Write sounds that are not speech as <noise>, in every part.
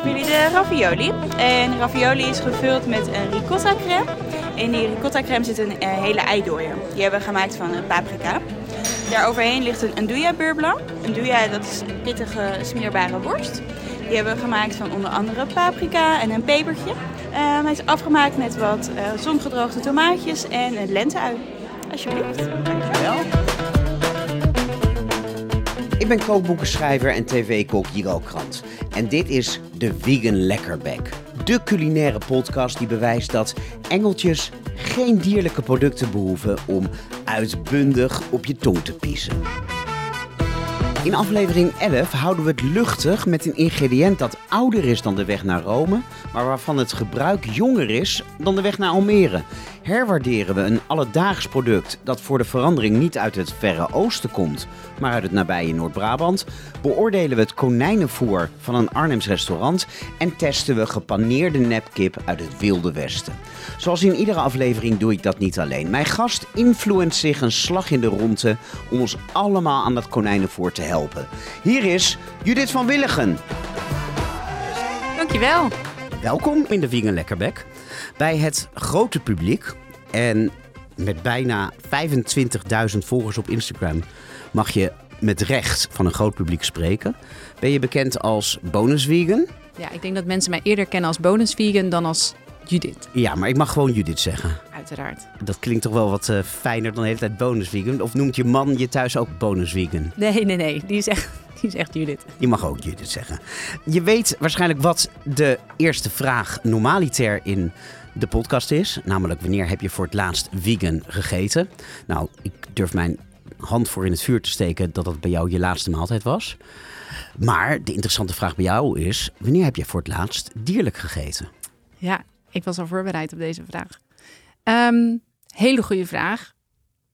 voor jullie de ravioli. En ravioli is gevuld met een ricotta crème. In die ricotta crème zit een uh, hele eidooier. Die hebben we gemaakt van een paprika. Daaroverheen ligt een andouilla beurre blanc. Andouilla dat is een pittige smeerbare worst. Die hebben we gemaakt van onder andere paprika en een pepertje. Uh, hij is afgemaakt met wat uh, zongedroogde tomaatjes en een lenteui. Alsjeblieft. Dankjewel. Ik ben kookboekenschrijver en tv-kok Jiro Krant. En dit is de Vegan Lekkerbek. De culinaire podcast die bewijst dat engeltjes geen dierlijke producten behoeven om uitbundig op je tong te piezen. In aflevering 11 houden we het luchtig met een ingrediënt dat ouder is dan de weg naar Rome, maar waarvan het gebruik jonger is dan de weg naar Almere. Herwaarderen we een alledaags product dat voor de verandering niet uit het Verre Oosten komt, maar uit het nabije Noord-Brabant. Beoordelen we het konijnenvoer van een Arnhems restaurant en testen we gepaneerde nepkip uit het Wilde Westen. Zoals in iedere aflevering doe ik dat niet alleen. Mijn gast influent zich een slag in de ronde om ons allemaal aan dat konijnenvoer te helpen. Hier is Judith van Willigen. Dankjewel. Welkom in de Vegan Lekkerbek. Bij het grote publiek en met bijna 25.000 volgers op Instagram mag je met recht van een groot publiek spreken. Ben je bekend als bonus vegan? Ja, ik denk dat mensen mij eerder kennen als bonus vegan dan als Judith. Ja, maar ik mag gewoon Judith zeggen. Uiteraard. Dat klinkt toch wel wat uh, fijner dan de hele tijd bonus vegan? Of noemt je man je thuis ook bonus vegan? Nee, nee, nee. Die is echt, <laughs> die is echt Judith. Je mag ook Judith zeggen. Je weet waarschijnlijk wat de eerste vraag normaliter in de podcast is. Namelijk, wanneer heb je voor het laatst vegan gegeten? Nou, ik durf mijn hand voor in het vuur te steken dat dat bij jou je laatste maaltijd was. Maar de interessante vraag bij jou is: wanneer heb je voor het laatst dierlijk gegeten? Ja, ik was al voorbereid op deze vraag. Um, hele goede vraag.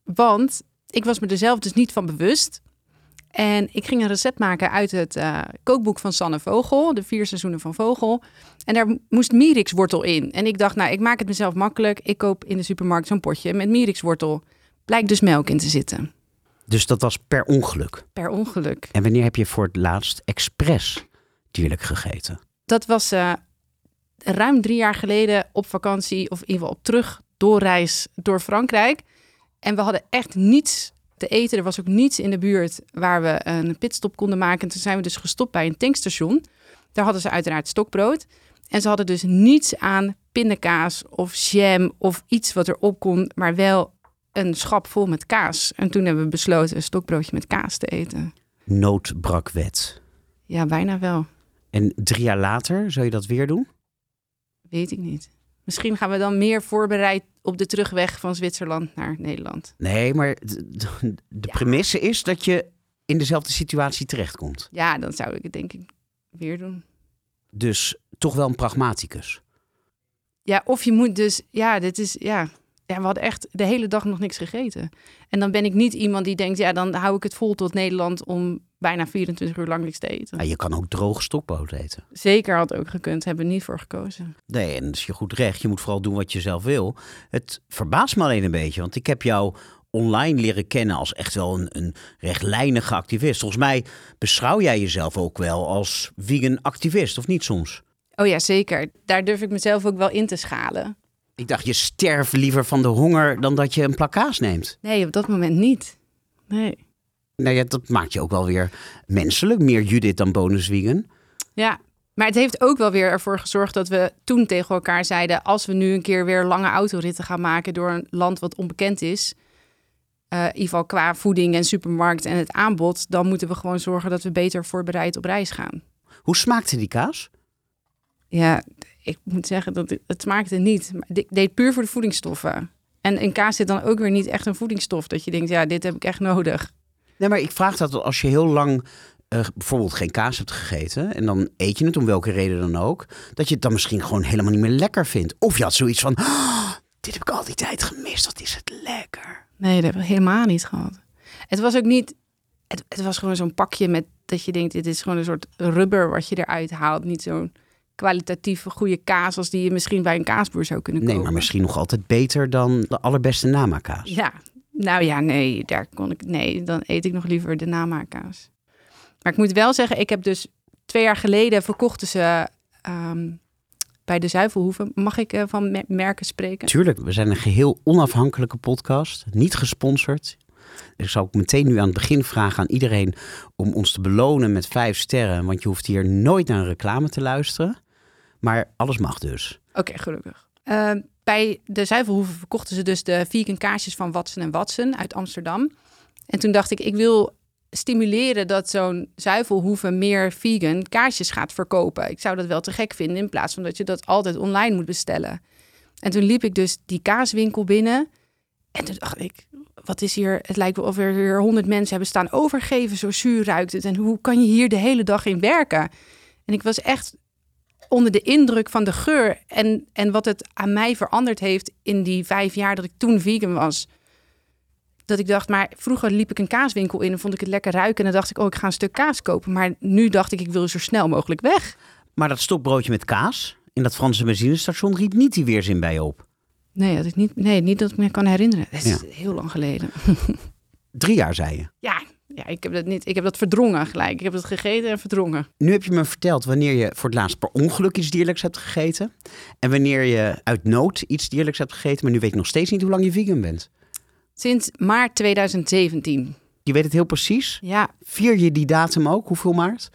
Want ik was me er zelf dus niet van bewust. En ik ging een recept maken uit het uh, kookboek van Sanne Vogel, de vier seizoenen van Vogel. En daar moest mierikswortel in. En ik dacht, nou, ik maak het mezelf makkelijk. Ik koop in de supermarkt zo'n potje met mierikswortel. Blijkt dus melk in te zitten. Dus dat was per ongeluk? Per ongeluk. En wanneer heb je voor het laatst expres dierlijk gegeten? Dat was uh, ruim drie jaar geleden op vakantie, of in ieder geval op terug doorreis door Frankrijk. En we hadden echt niets te eten. Er was ook niets in de buurt waar we een pitstop konden maken. En toen zijn we dus gestopt bij een tankstation. Daar hadden ze uiteraard stokbrood. En ze hadden dus niets aan pindakaas of jam of iets wat erop kon, maar wel een schap vol met kaas. En toen hebben we besloten een stokbroodje met kaas te eten. Nood brak wet. Ja, bijna wel. En drie jaar later, zou je dat weer doen? Weet ik niet. Misschien gaan we dan meer voorbereid op de terugweg van Zwitserland naar Nederland. Nee, maar de, de premisse is dat je in dezelfde situatie terechtkomt. Ja, dan zou ik het denk ik weer doen. Dus toch wel een pragmaticus. Ja, of je moet dus, ja, dit is, ja, ja, we hadden echt de hele dag nog niks gegeten. En dan ben ik niet iemand die denkt, ja, dan hou ik het vol tot Nederland om bijna 24 uur lang niks te eten. Ja, je kan ook droog stokbrood eten. Zeker had ook gekund, hebben we niet voor gekozen. Nee, en dat is je goed recht. Je moet vooral doen wat je zelf wil. Het verbaast me alleen een beetje, want ik heb jou online leren kennen als echt wel een, een rechtlijnige activist. Volgens mij beschouw jij jezelf ook wel als vegan activist, of niet soms? Oh ja, zeker. Daar durf ik mezelf ook wel in te schalen. Ik dacht, je sterft liever van de honger dan dat je een plakkaas neemt. Nee, op dat moment niet. Nee. Nou ja, dat maakt je ook wel weer menselijk. Meer Judith dan bonus vegan. Ja, maar het heeft ook wel weer ervoor gezorgd dat we toen tegen elkaar zeiden... als we nu een keer weer lange autoritten gaan maken door een land wat onbekend is... Uh, in ieder geval qua voeding en supermarkt en het aanbod... dan moeten we gewoon zorgen dat we beter voorbereid op reis gaan. Hoe smaakte die kaas? Ja, ik moet zeggen dat het, het smaakte niet. Maar ik deed puur voor de voedingsstoffen. En in kaas zit dan ook weer niet echt een voedingsstof dat je denkt, ja, dit heb ik echt nodig. Nee, maar ik vraag dat als je heel lang uh, bijvoorbeeld geen kaas hebt gegeten en dan eet je het om welke reden dan ook, dat je het dan misschien gewoon helemaal niet meer lekker vindt. Of je had zoiets van, oh, dit heb ik al die tijd gemist, wat is het lekker. Nee, dat heb ik helemaal niet gehad. Het was ook niet, het, het was gewoon zo'n pakje met dat je denkt, dit is gewoon een soort rubber wat je eruit haalt, niet zo'n kwalitatieve goede kaas als die je misschien bij een kaasboer zou kunnen kopen. Nee, maar misschien nog altijd beter dan de allerbeste namaakaas. Ja, nou ja, nee, daar kon ik. Nee, dan eet ik nog liever de namaakkaas. Maar ik moet wel zeggen, ik heb dus twee jaar geleden verkochten ze ehm, bij de zuivelhoeven. Mag ik eh, van me- merken spreken? Tuurlijk, we zijn een geheel onafhankelijke podcast, niet gesponsord. Ik zou ook meteen nu aan het begin vragen aan iedereen om ons te belonen met vijf sterren. Want je hoeft hier nooit naar een reclame te luisteren. Maar alles mag dus. Oké, gelukkig. Eh, bij de zuivelhoeven verkochten ze dus de vegan kaasjes van Watson en Watson uit Amsterdam. En toen dacht ik, ik wil stimuleren dat zo'n zuivelhoeve meer vegan kaasjes gaat verkopen. Ik zou dat wel te gek vinden in plaats van dat je dat altijd online moet bestellen. En toen liep ik dus die kaaswinkel binnen. En toen dacht ik, wat is hier? Het lijkt wel of er hier honderd mensen hebben staan overgeven. Zo zuur ruikt het. En hoe kan je hier de hele dag in werken? En ik was echt onder de indruk van de geur en, en wat het aan mij veranderd heeft in die vijf jaar dat ik toen vegan was. Dat ik dacht, maar vroeger liep ik een kaaswinkel in en vond ik het lekker ruiken. En dan dacht ik, oh, ik ga een stuk kaas kopen. Maar nu dacht ik, ik wil zo snel mogelijk weg. Maar dat stokbroodje met kaas in dat Franse benzinestation riep niet die weerzin bij je op. Nee, dat ik niet, nee, niet dat ik me kan herinneren. Dat is Ja. heel lang geleden. Drie jaar zei je. Ja, ja ik, heb dat niet, ik heb dat verdrongen gelijk. Ik heb dat gegeten en verdrongen. Nu heb je me verteld wanneer je voor het laatst per ongeluk iets dierlijks hebt gegeten. En wanneer je uit nood iets dierlijks hebt gegeten. Maar nu weet ik nog steeds niet hoe lang je vegan bent. Sinds maart 2017. Je weet het heel precies. Ja, Vier je die datum ook? Hoeveel maart?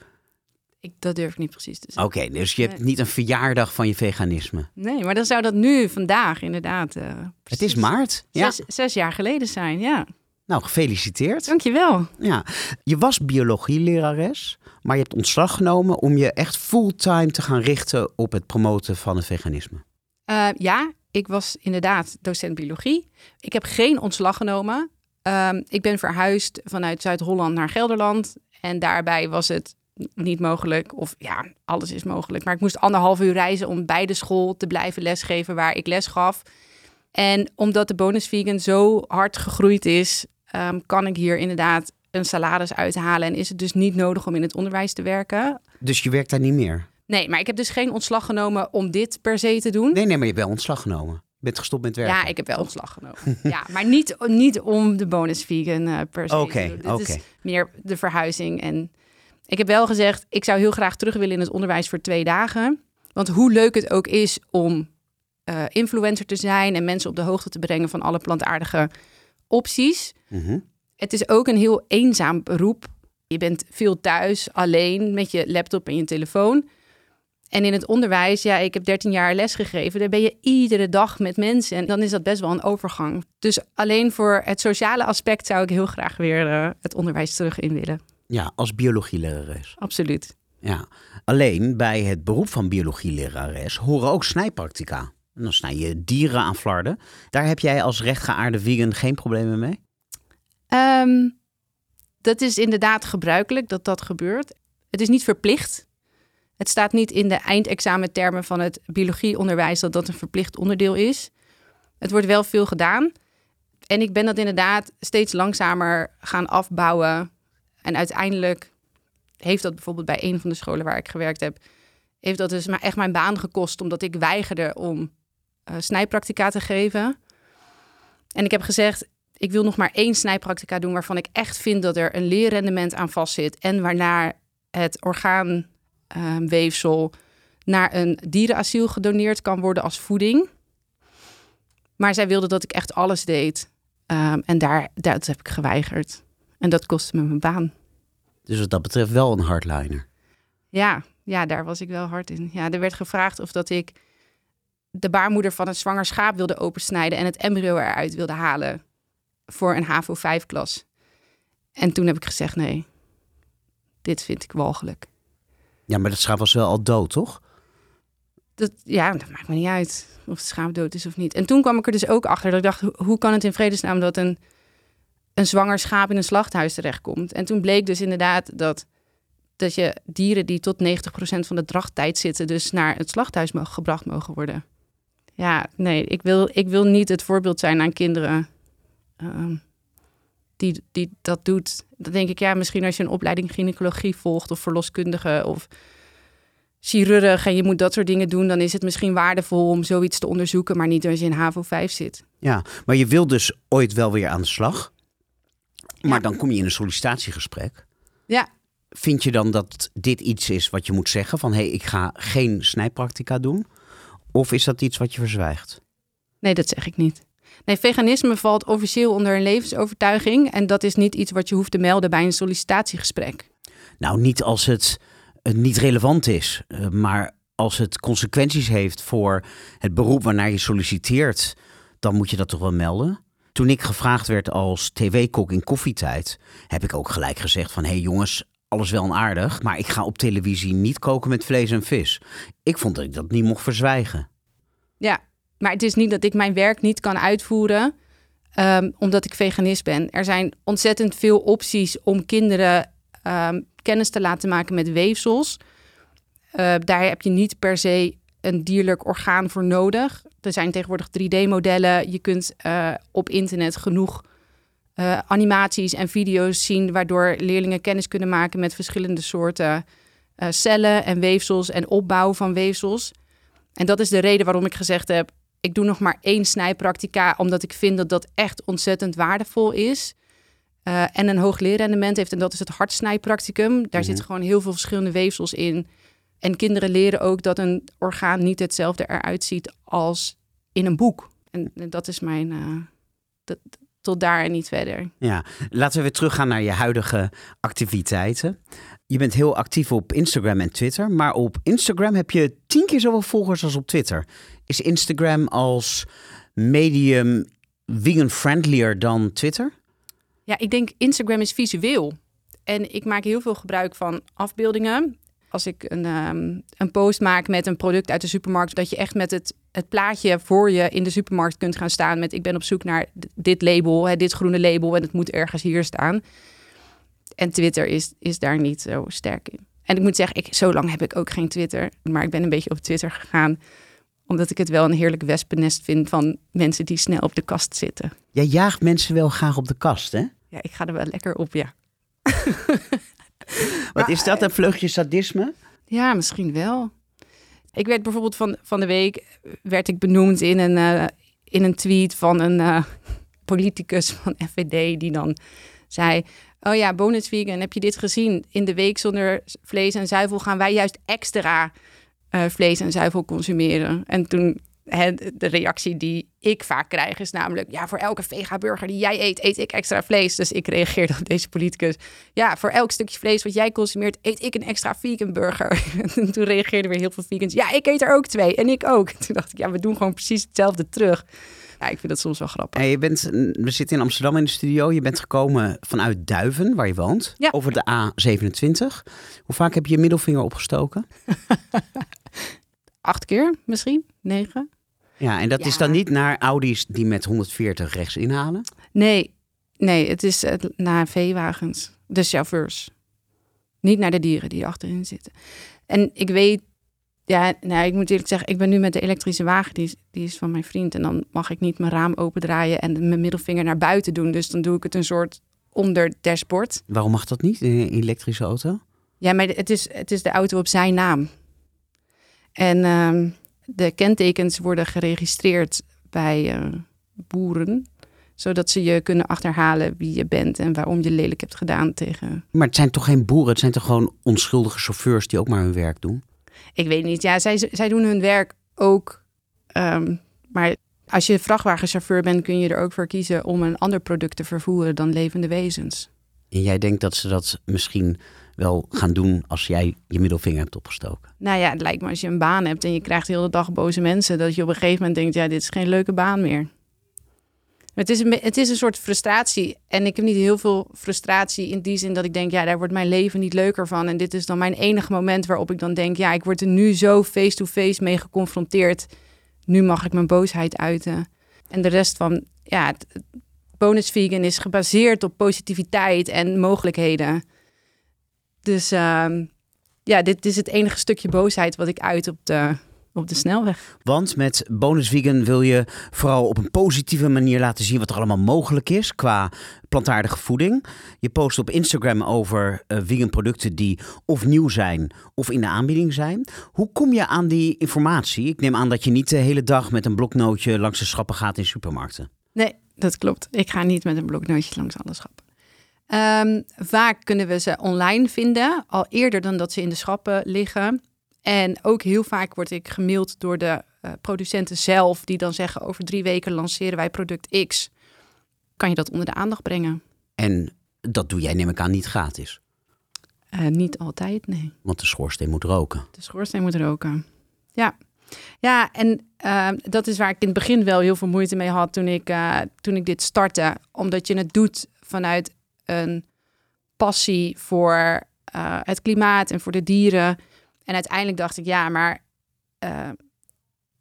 ik, dat durf ik niet precies te zeggen. Oké, dus je hebt Nee. niet een verjaardag van je veganisme. Nee, maar dan zou dat nu, vandaag, inderdaad. eh, Het is maart. Ja. Zes, zes jaar geleden zijn, ja. Nou, gefeliciteerd. Dankjewel. Ja. Je was biologielerares, maar je hebt ontslag genomen om je echt fulltime te gaan richten op het promoten van het veganisme. Eh, ja, ik was inderdaad docent biologie. Ik heb geen ontslag genomen. Ehm, ik ben verhuisd vanuit Zuid-Holland naar Gelderland. En daarbij was het niet mogelijk. Of ja, alles is mogelijk. Maar ik moest anderhalf uur reizen om bij de school te blijven lesgeven waar ik les gaf. En omdat de bonus vegan zo hard gegroeid is, ehm, kan ik hier inderdaad een salaris uithalen. En is het dus niet nodig om in het onderwijs te werken. Dus je werkt daar niet meer? Nee, maar ik heb dus geen ontslag genomen om dit per se te doen. Nee, nee, maar je hebt wel ontslag genomen. Bent gestopt met werken. Ja, ik heb wel ontslag genomen. ja, maar niet, niet om de bonus vegan eh, per se. Oké, oké. is meer de verhuizing. En ik heb wel gezegd, ik zou heel graag terug willen in het onderwijs voor twee dagen. Want hoe leuk het ook is om eh, influencer te zijn en mensen op de hoogte te brengen van alle plantaardige opties. Mhm. Het is ook een heel eenzaam beroep. Je bent veel thuis, alleen, met je laptop en je telefoon. En in het onderwijs, ja, ik heb 13 jaar les gegeven. Daar ben je iedere dag met mensen. En dan is dat best wel een overgang. Dus alleen voor het sociale aspect zou ik heel graag weer eh, het onderwijs terug in willen. Ja, als biologielerares. Absoluut. Ja. Alleen bij het beroep van biologielerares horen ook snijpractica. Dan snij je dieren aan flarden. Daar heb jij als rechtgeaarde vegan geen problemen mee? Ehm, dat is inderdaad gebruikelijk dat dat gebeurt. Het is niet verplicht. Het staat niet in de eindexamentermen van het biologieonderwijs dat dat een verplicht onderdeel is. Het wordt wel veel gedaan. En ik ben dat inderdaad steeds langzamer gaan afbouwen. En uiteindelijk heeft dat bijvoorbeeld bij een van de scholen waar ik gewerkt heb, heeft dat dus maar echt mijn baan gekost, omdat ik weigerde om eh snijpractica te geven. En ik heb gezegd, ik wil nog maar één snijpractica doen waarvan ik echt vind dat er een leerrendement aan vastzit. En waarna het orgaanweefsel naar een dierenasiel gedoneerd kan worden als voeding. Maar zij wilde dat ik echt alles deed. Ehm, en daar, dat heb ik geweigerd. En dat kostte me mijn baan. Dus wat dat betreft wel een hardliner. Ja, ja, daar was ik wel hard in. Ja, er werd gevraagd of dat ik de baarmoeder van een zwanger schaap wilde opensnijden en het embryo eruit wilde halen voor een HAVO 5 klas. En toen heb ik gezegd nee. Dit vind ik walgelijk. Ja, maar dat schaap was wel al dood, toch? Dat, ja, dat maakt me niet uit of het schaap dood is of niet. En toen kwam ik er dus ook achter dat ik dacht, hoe- kan het in vredesnaam dat een, een zwanger schaap in een slachthuis terechtkomt? En toen bleek dus inderdaad dat, dat je dieren die tot 90% van de drachttijd zitten, dus naar het slachthuis mogen, gebracht mogen worden. Ja, nee, ik wil, ik wil niet het voorbeeld zijn aan kinderen ehm, die, die dat doet. Dan denk ik, ja, misschien als je een opleiding gynaecologie volgt of verloskundige of chirurg en je moet dat soort dingen doen, dan is het misschien waardevol om zoiets te onderzoeken, maar niet als je in HAVO 5 zit. Ja, maar je wil dus ooit wel weer aan de slag. Maar Ja. dan kom je in een sollicitatiegesprek. Ja. vind je dan dat dit iets is wat je moet zeggen? Van hé, hey, ik ga geen snijpraktica doen? Of is dat iets wat je verzwijgt? Nee, dat zeg ik niet. Nee, veganisme valt officieel onder een levensovertuiging. En dat is niet iets wat je hoeft te melden bij een sollicitatiegesprek. Nou, niet als het uh, niet relevant is, uh, maar als het consequenties heeft voor het beroep waarnaar je solliciteert, dan moet je dat toch wel melden. Toen ik gevraagd werd als tv-kok in koffietijd, heb ik ook gelijk gezegd van hé hey jongens, alles wel en aardig, maar ik ga op televisie niet koken met vlees en vis. Ik vond dat ik dat niet mocht verzwijgen. Ja, maar het is niet dat ik mijn werk niet kan uitvoeren um, omdat ik veganist ben. Er zijn ontzettend veel opties om kinderen um, kennis te laten maken met weefsels. Uh, daar heb je niet per se een dierlijk orgaan voor nodig. Er zijn tegenwoordig 3D-modellen. Je kunt uh, op internet genoeg uh, animaties en video's zien, waardoor leerlingen kennis kunnen maken met verschillende soorten uh, cellen en weefsels en opbouw van weefsels. En dat is de reden waarom ik gezegd heb: ik doe nog maar één snijpractica, omdat ik vind dat dat echt ontzettend waardevol is. Uh, en een hoog leerrendement heeft, en dat is het hartsnijpracticum. Daar mm -hmm. zitten gewoon heel veel verschillende weefsels in. En kinderen leren ook dat een orgaan niet hetzelfde eruit ziet als in een boek. En, en dat is mijn. Dat, tot daar en niet verder. Ja, laten we weer teruggaan naar je huidige activiteiten. Je bent heel actief op Instagram en Twitter, maar op Instagram heb je tien keer zoveel volgers als op Twitter. Is Instagram als medium vegan-friendlier dan Twitter? Ja, ik denk Instagram is visueel. En ik maak heel veel gebruik van afbeeldingen. Als ik een, um, een post maak met een product uit de supermarkt, dat je echt met het het plaatje voor je in de supermarkt kunt gaan staan met ik ben op zoek naar dit label, hè, dit groene label en het moet ergens hier staan. En Twitter is, is daar niet zo sterk in. En ik moet zeggen, ik, zo lang heb ik ook geen Twitter, maar ik ben een beetje op Twitter gegaan omdat ik het wel een heerlijk wespennest vind van mensen die snel op de kast zitten. Jij jaagt mensen wel graag op de kast, hè? Ja, ik ga er wel lekker op, ja. <laughs> <laughs> Wat is dat, een vleugje sadisme? Ja, misschien wel. Ik werd bijvoorbeeld van, van de week werd ik benoemd in een, uh, in een tweet van een uh, <laughs> politicus van <laughs> FVD die dan zei: Oh ja, bonus vegan, heb je dit gezien? In de week zonder vlees en zuivel gaan wij juist extra uh, vlees en zuivel consumeren. En toen de reactie die ik vaak krijg is namelijk... ja, voor elke vega-burger die jij eet, eet ik extra vlees. Dus ik reageerde op <laughs> deze politicus. Ja, voor elk stukje vlees wat jij consumeert, eet ik een extra vegan burger. <laughs> en toen reageerden weer heel veel vegans. Ja, ik eet er ook twee en ik ook. <laughs> Toen dacht ik, ja, we doen gewoon precies hetzelfde terug. Ja, ik vind dat soms wel grappig. En je bent, we zitten in Amsterdam in de studio. Je bent gekomen vanuit Duiven, waar je woont, ja. over de A27. Hoe vaak heb je je middelvinger opgestoken? Acht keer misschien, negen. Ja, en dat ja. is dan niet naar Audi's die met 140 rechts inhalen? Nee, nee het is uh, naar veewagens, de chauffeurs. Niet naar de dieren die achterin zitten. En ik weet, ja, nou, ik moet eerlijk zeggen, ik ben nu met de elektrische wagen, die is, die is van mijn vriend. En dan mag ik niet mijn raam opendraaien en mijn middelvinger naar buiten doen. Dus dan doe ik het een soort onder dashboard. Waarom mag dat niet in een elektrische auto? Ja, maar het is, het is de auto op zijn naam. En um, de kentekens worden geregistreerd bij uh, boeren zodat ze je kunnen achterhalen wie je bent en waarom je lelijk hebt gedaan tegen. Maar het zijn toch geen boeren, het zijn toch gewoon onschuldige chauffeurs die ook maar hun werk doen? Ik weet niet. Ja, zij, zij doen hun werk ook. Um, maar als je vrachtwagenchauffeur bent, kun je er ook voor kiezen om een ander product te vervoeren dan levende wezens. En jij denkt dat ze dat misschien wel gaan doen als jij je middelvinger hebt opgestoken? Nou ja, het lijkt me als je een baan hebt en je krijgt de hele dag boze mensen, dat je op een gegeven moment denkt, ja, dit is geen leuke baan meer. Het is, een, het is een soort frustratie. En ik heb niet heel veel frustratie in die zin dat ik denk, ja, daar wordt mijn leven niet leuker van. En dit is dan mijn enige moment waarop ik dan denk, ja, ik word er nu zo face-to-face -face mee geconfronteerd. Nu mag ik mijn boosheid uiten. En de rest van, ja, bonus vegan is gebaseerd op positiviteit en mogelijkheden. Dus uh, ja, dit is het enige stukje boosheid wat ik uit op de, op de snelweg. Want met Bonus Vegan wil je vooral op een positieve manier laten zien wat er allemaal mogelijk is qua plantaardige voeding. Je post op Instagram over uh, vegan producten die of nieuw zijn of in de aanbieding zijn. Hoe kom je aan die informatie? Ik neem aan dat je niet de hele dag met een bloknootje langs de schappen gaat in supermarkten. Nee, dat klopt. Ik ga niet met een bloknootje langs alle schappen. Ehm, vaak kunnen we ze online vinden, al eerder dan dat ze in de schappen liggen. En ook heel vaak word ik gemaild door de uh, producenten zelf, die dan zeggen: over drie weken lanceren wij product X. Kan je dat onder de aandacht brengen? En dat doe jij, neem ik aan, niet gratis. Uh, niet altijd, nee. Want de schoorsteen moet roken. De schoorsteen moet roken. Ja. Ja, en uh, dat is waar ik in het begin wel heel veel moeite mee had toen ik, uh, toen ik dit startte. Omdat je het doet vanuit een passie voor uh, het klimaat en voor de dieren. En uiteindelijk dacht ik, ja, maar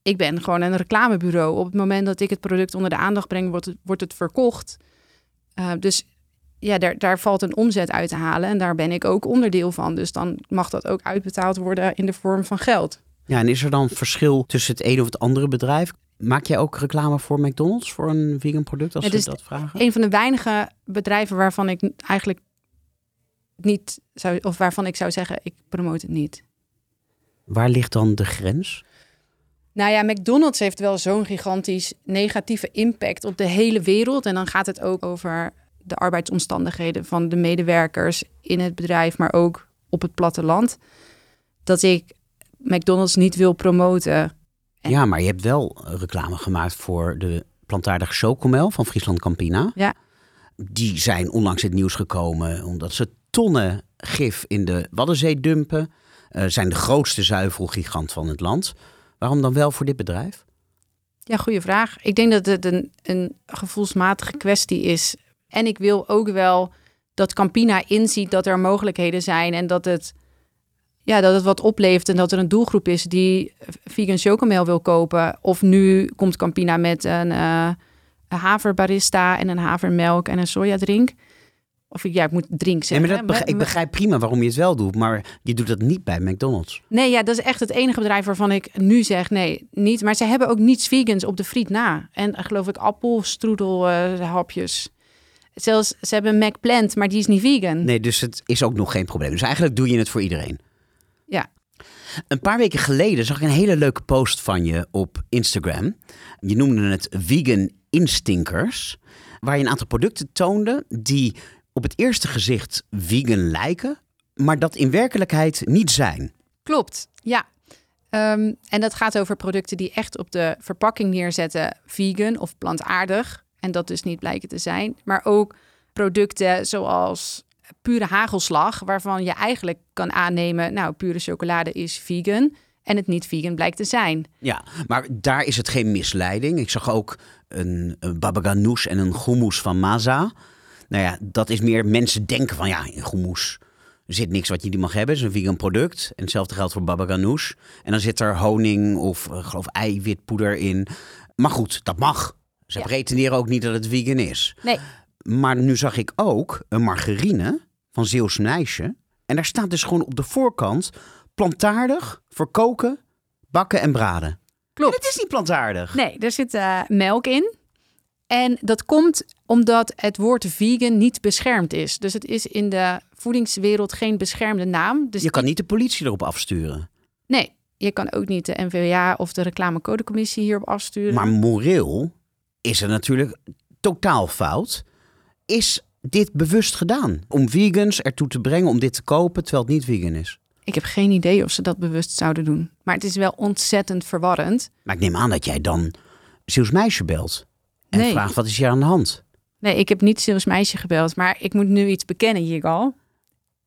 ik ben gewoon een reclamebureau. Op het moment dat ik het product onder de aandacht breng, wordt het, wordt het verkocht. dus ja, daar, daar valt een omzet uit te halen. En daar ben ik ook onderdeel van. Dus dan mag dat ook uitbetaald worden in de vorm van geld. Ja, en is er dan verschil tussen het ene of het andere bedrijf? Maak jij ook reclame voor McDonald's voor een vegan product als ze dat vragen? Een van de weinige bedrijven waarvan ik eigenlijk niet zou, of waarvan ik zou zeggen, ik promote het niet. Waar ligt dan de grens? Nou ja, McDonald's heeft wel zo'n gigantisch negatieve impact op de hele wereld. En dan gaat het ook over de arbeidsomstandigheden van de medewerkers in het bedrijf, maar ook op het platteland. Dat ik McDonald's niet wil promoten. Ja, maar je hebt wel reclame gemaakt voor de plantaardige chocomel van Friesland Campina. Ja. Die zijn onlangs het nieuws gekomen omdat ze tonnen gif in de Waddenzee dumpen. Uh, zijn de grootste zuivelgigant van het land. Waarom dan wel voor dit bedrijf? Ja, goede vraag. Ik denk dat het een, een gevoelsmatige kwestie is. En ik wil ook wel dat Campina inziet dat er mogelijkheden zijn en dat het ja, dat het wat oplevert en dat er een doelgroep is die vegan chocomel wil kopen. Of nu komt Campina met een, uh, een haverbarista en een havermelk en een sojadrink. Of ja, ik moet drink zeggen. Nee, maar dat ik begrijp prima waarom je het wel doet, maar je doet dat niet bij McDonald's. Nee, ja, dat is echt het enige bedrijf waarvan ik nu zeg nee, niet. Maar ze hebben ook niets vegans op de friet na. En uh, geloof ik appelstroedel uh, hapjes. Zelfs ze hebben een McPlant, maar die is niet vegan. Nee, dus het is ook nog geen probleem. Dus eigenlijk doe je het voor iedereen. Ja. Een paar weken geleden zag ik een hele leuke post van je op Instagram. Je noemde het Vegan Instinkers. Waar je een aantal producten toonde die op het eerste gezicht vegan lijken, maar dat in werkelijkheid niet zijn. Klopt, ja. Um, en dat gaat over producten die echt op de verpakking neerzetten vegan of plantaardig. En dat dus niet blijken te zijn. Maar ook producten zoals pure hagelslag, waarvan je eigenlijk kan aannemen, nou, pure chocolade is vegan en het niet vegan blijkt te zijn. Ja, maar daar is het geen misleiding. Ik zag ook een, een baba ganoush en een hummus van Maza. Nou ja, dat is meer mensen denken van ja, in hummus zit niks wat je niet mag hebben. Het is een vegan product. En hetzelfde geldt voor baba ganoush. En dan zit er honing of uh, geloof eiwitpoeder in. Maar goed, dat mag. Ze ja. reteneren ook niet dat het vegan is. Nee. Maar nu zag ik ook een margarine van Zeeuws Meisje. En daar staat dus gewoon op de voorkant plantaardig voor koken, bakken en braden. Klopt. het is niet plantaardig. Nee, er zit uh, melk in. En dat komt omdat het woord vegan niet beschermd is. Dus het is in de voedingswereld geen beschermde naam. Dus je kan niet de politie erop afsturen. Nee, je kan ook niet de NVWA of de reclamecodecommissie hierop afsturen. Maar moreel is er natuurlijk totaal fout. Is dit bewust gedaan? Om vegans ertoe te brengen om dit te kopen terwijl het niet vegan is? Ik heb geen idee of ze dat bewust zouden doen. Maar het is wel ontzettend verwarrend. Maar ik neem aan dat jij dan Ziels meisje belt. En nee. vraagt wat is hier aan de hand? Nee, ik heb niet Ziels meisje gebeld. Maar ik moet nu iets bekennen hier al.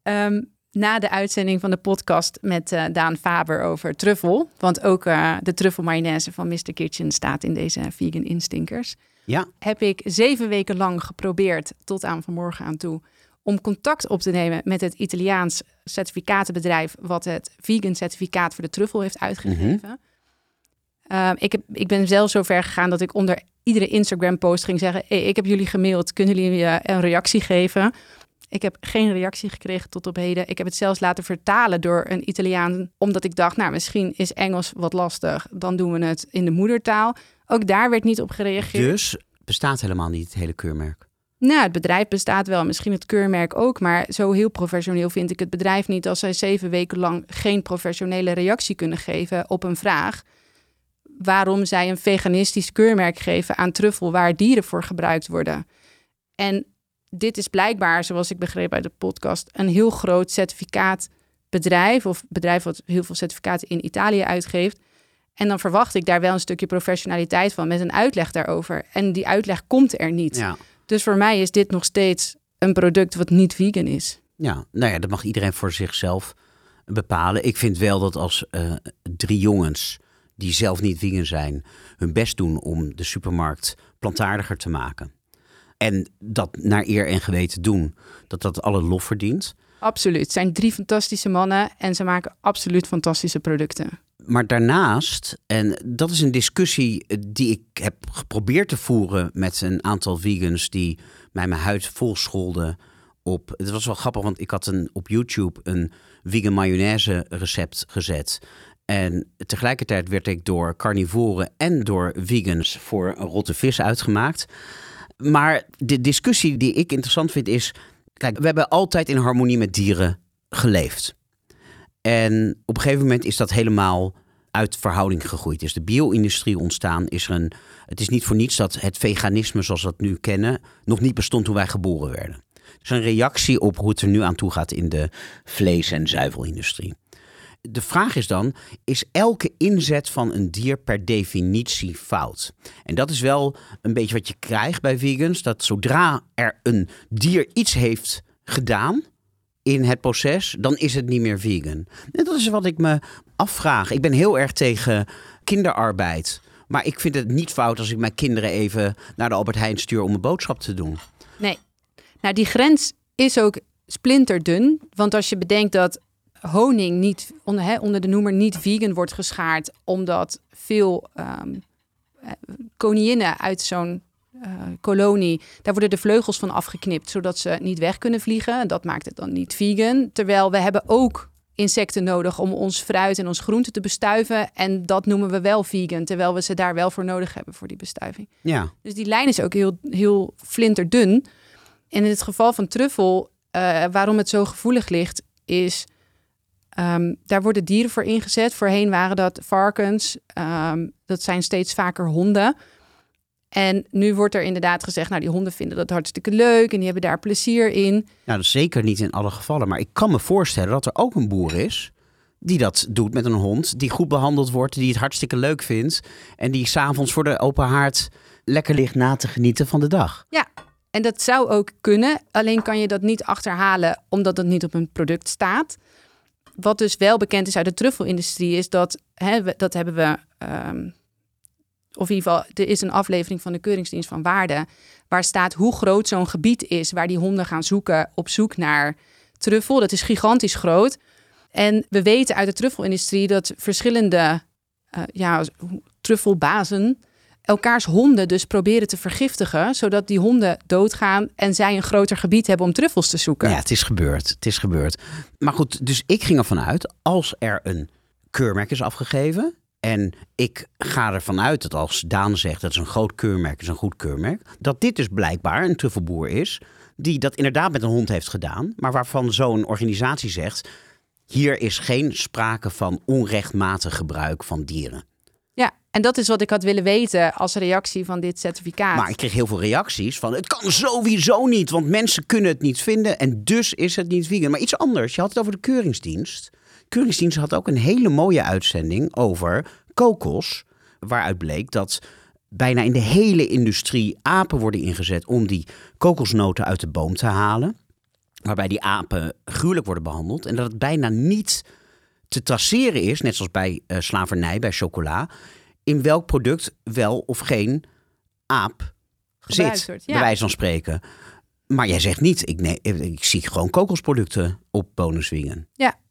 Um, na de uitzending van de podcast met uh, Daan Faber over truffel. Want ook uh, de truffelmayonaise van Mr. Kitchen staat in deze vegan instinkers. Ja. Heb ik zeven weken lang geprobeerd, tot aan vanmorgen aan toe, om contact op te nemen met het Italiaans certificatenbedrijf, wat het vegan certificaat voor de truffel heeft uitgegeven. Mm -hmm. ik, heb, ik ben zelf zo ver gegaan dat ik onder iedere Instagram-post ging zeggen: hey, Ik heb jullie gemaild, kunnen jullie uh, een reactie geven? Ik heb geen reactie gekregen tot op heden. Ik heb het zelfs laten vertalen door een Italiaan, omdat ik dacht, nou, misschien is Engels wat lastig. Dan doen we het in de moedertaal. Ook daar werd niet op gereageerd. Dus bestaat helemaal niet het hele keurmerk? Nou, het bedrijf bestaat wel, misschien het keurmerk ook, maar zo heel professioneel vind ik het bedrijf niet als zij zeven weken lang geen professionele reactie kunnen geven op een vraag waarom zij een veganistisch keurmerk geven aan truffel waar dieren voor gebruikt worden. En dit is blijkbaar, zoals ik begreep uit de podcast, een heel groot certificaatbedrijf of bedrijf wat heel veel certificaten in Italië uitgeeft. En dan verwacht ik daar wel een stukje professionaliteit van met een uitleg daarover. En die uitleg komt er niet. Ja. Dus voor mij is dit nog steeds een product wat niet vegan is. Ja, nou ja, dat mag iedereen voor zichzelf bepalen. Ik vind wel dat als eh, drie jongens die zelf niet vegan zijn, hun best doen om de supermarkt plantaardiger te maken. En dat naar eer en geweten doen, dat dat alle lof verdient. Absoluut. Het zijn drie fantastische mannen en ze maken absoluut fantastische producten. Maar daarnaast, en dat is een discussie die ik heb geprobeerd te voeren met een aantal vegans die mij mijn huid vol scholden op. Het was wel grappig, want ik had een, op YouTube een vegan mayonaise recept gezet. En tegelijkertijd werd ik door carnivoren en door vegans voor een rotte vis uitgemaakt. Maar de discussie die ik interessant vind is... Kijk, we hebben altijd in harmonie met dieren geleefd. En op een gegeven moment is dat helemaal uit verhouding gegroeid. Is de bio-industrie ontstaan? Is er een, het is niet voor niets dat het veganisme zoals we dat nu kennen... nog niet bestond toen wij geboren werden. Het is een reactie op hoe het er nu aan toe gaat in de vlees- en zuivelindustrie de vraag is dan, is elke inzet van een dier per definitie fout? En dat is wel een beetje wat je krijgt bij vegans, dat zodra er een dier iets heeft gedaan in het proces, dan is het niet meer vegan. En dat is wat ik me afvraag. Ik ben heel erg tegen kinderarbeid. Maar ik vind het niet fout als ik mijn kinderen even naar de Albert Heijn stuur om een boodschap te doen. Nee. Nou, die grens is ook splinterdun. Want als je bedenkt dat honing niet onder, hè, onder de noemer niet vegan wordt geschaard, omdat veel um, koninginnen uit zo'n kolonie, daar worden de vleugels van afgeknipt, zodat ze niet weg kunnen vliegen. Dat maakt het dan niet vegan. Terwijl we hebben ook insecten nodig om ons fruit en ons groente te bestuiven. En dat noemen we wel vegan, terwijl we ze daar wel voor nodig hebben voor die bestuiving. Ja. Dus die lijn is ook heel, heel flinterdun. En in het geval van truffel, uh, waarom het zo gevoelig ligt, is Um, daar worden dieren voor ingezet. Voorheen waren dat varkens. Um, dat zijn steeds vaker honden. En nu wordt er inderdaad gezegd, nou die honden vinden dat hartstikke leuk en die hebben daar plezier in. Nou, dat is zeker niet in alle gevallen. Maar ik kan me voorstellen dat er ook een boer is die dat doet met een hond, die goed behandeld wordt, die het hartstikke leuk vindt en die s'avonds voor de open haard lekker ligt na te genieten van de dag. Ja, en dat zou ook kunnen. Alleen kan je dat niet achterhalen omdat het niet op een product staat wat dus wel bekend is uit de truffelindustrie, is dat, hè, dat hebben we, um, of in ieder geval, er is een aflevering van de Keuringsdienst van Waarde, waar staat hoe groot zo'n gebied is waar die honden gaan zoeken op zoek naar truffel. Dat is gigantisch groot. En we weten uit de truffelindustrie dat verschillende uh, ja, truffelbazen elkaars honden dus proberen te vergiftigen, zodat die honden doodgaan en zij een groter gebied hebben om truffels te zoeken. Ja, het is gebeurd. Het is gebeurd. Maar goed, dus ik ging ervan uit, als er een keurmerk is afgegeven, en ik ga ervan uit dat als Daan zegt dat is een groot keurmerk, is een goed keurmerk, dat dit dus blijkbaar een truffelboer is die dat inderdaad met een hond heeft gedaan, maar waarvan zo'n organisatie zegt: hier is geen sprake van onrechtmatig gebruik van dieren. En dat is wat ik had willen weten als reactie van dit certificaat. Maar ik kreeg heel veel reacties van het kan sowieso niet, want mensen kunnen het niet vinden en dus is het niet vegan. Maar iets anders, je had het over de keuringsdienst. Keuringsdienst had ook een hele mooie uitzending over kokos, waaruit bleek dat bijna in de hele industrie apen worden ingezet om die kokosnoten uit de boom te halen. Waarbij die apen gruwelijk worden behandeld en dat het bijna niet te traceren is, net zoals bij uh, slavernij, bij chocola in welk product wel of geen aap zit, wordt, bij wijze van spreken. Maar jij zegt niet, ik, nee, ik zie gewoon kokosproducten op bonuswingen. Ja,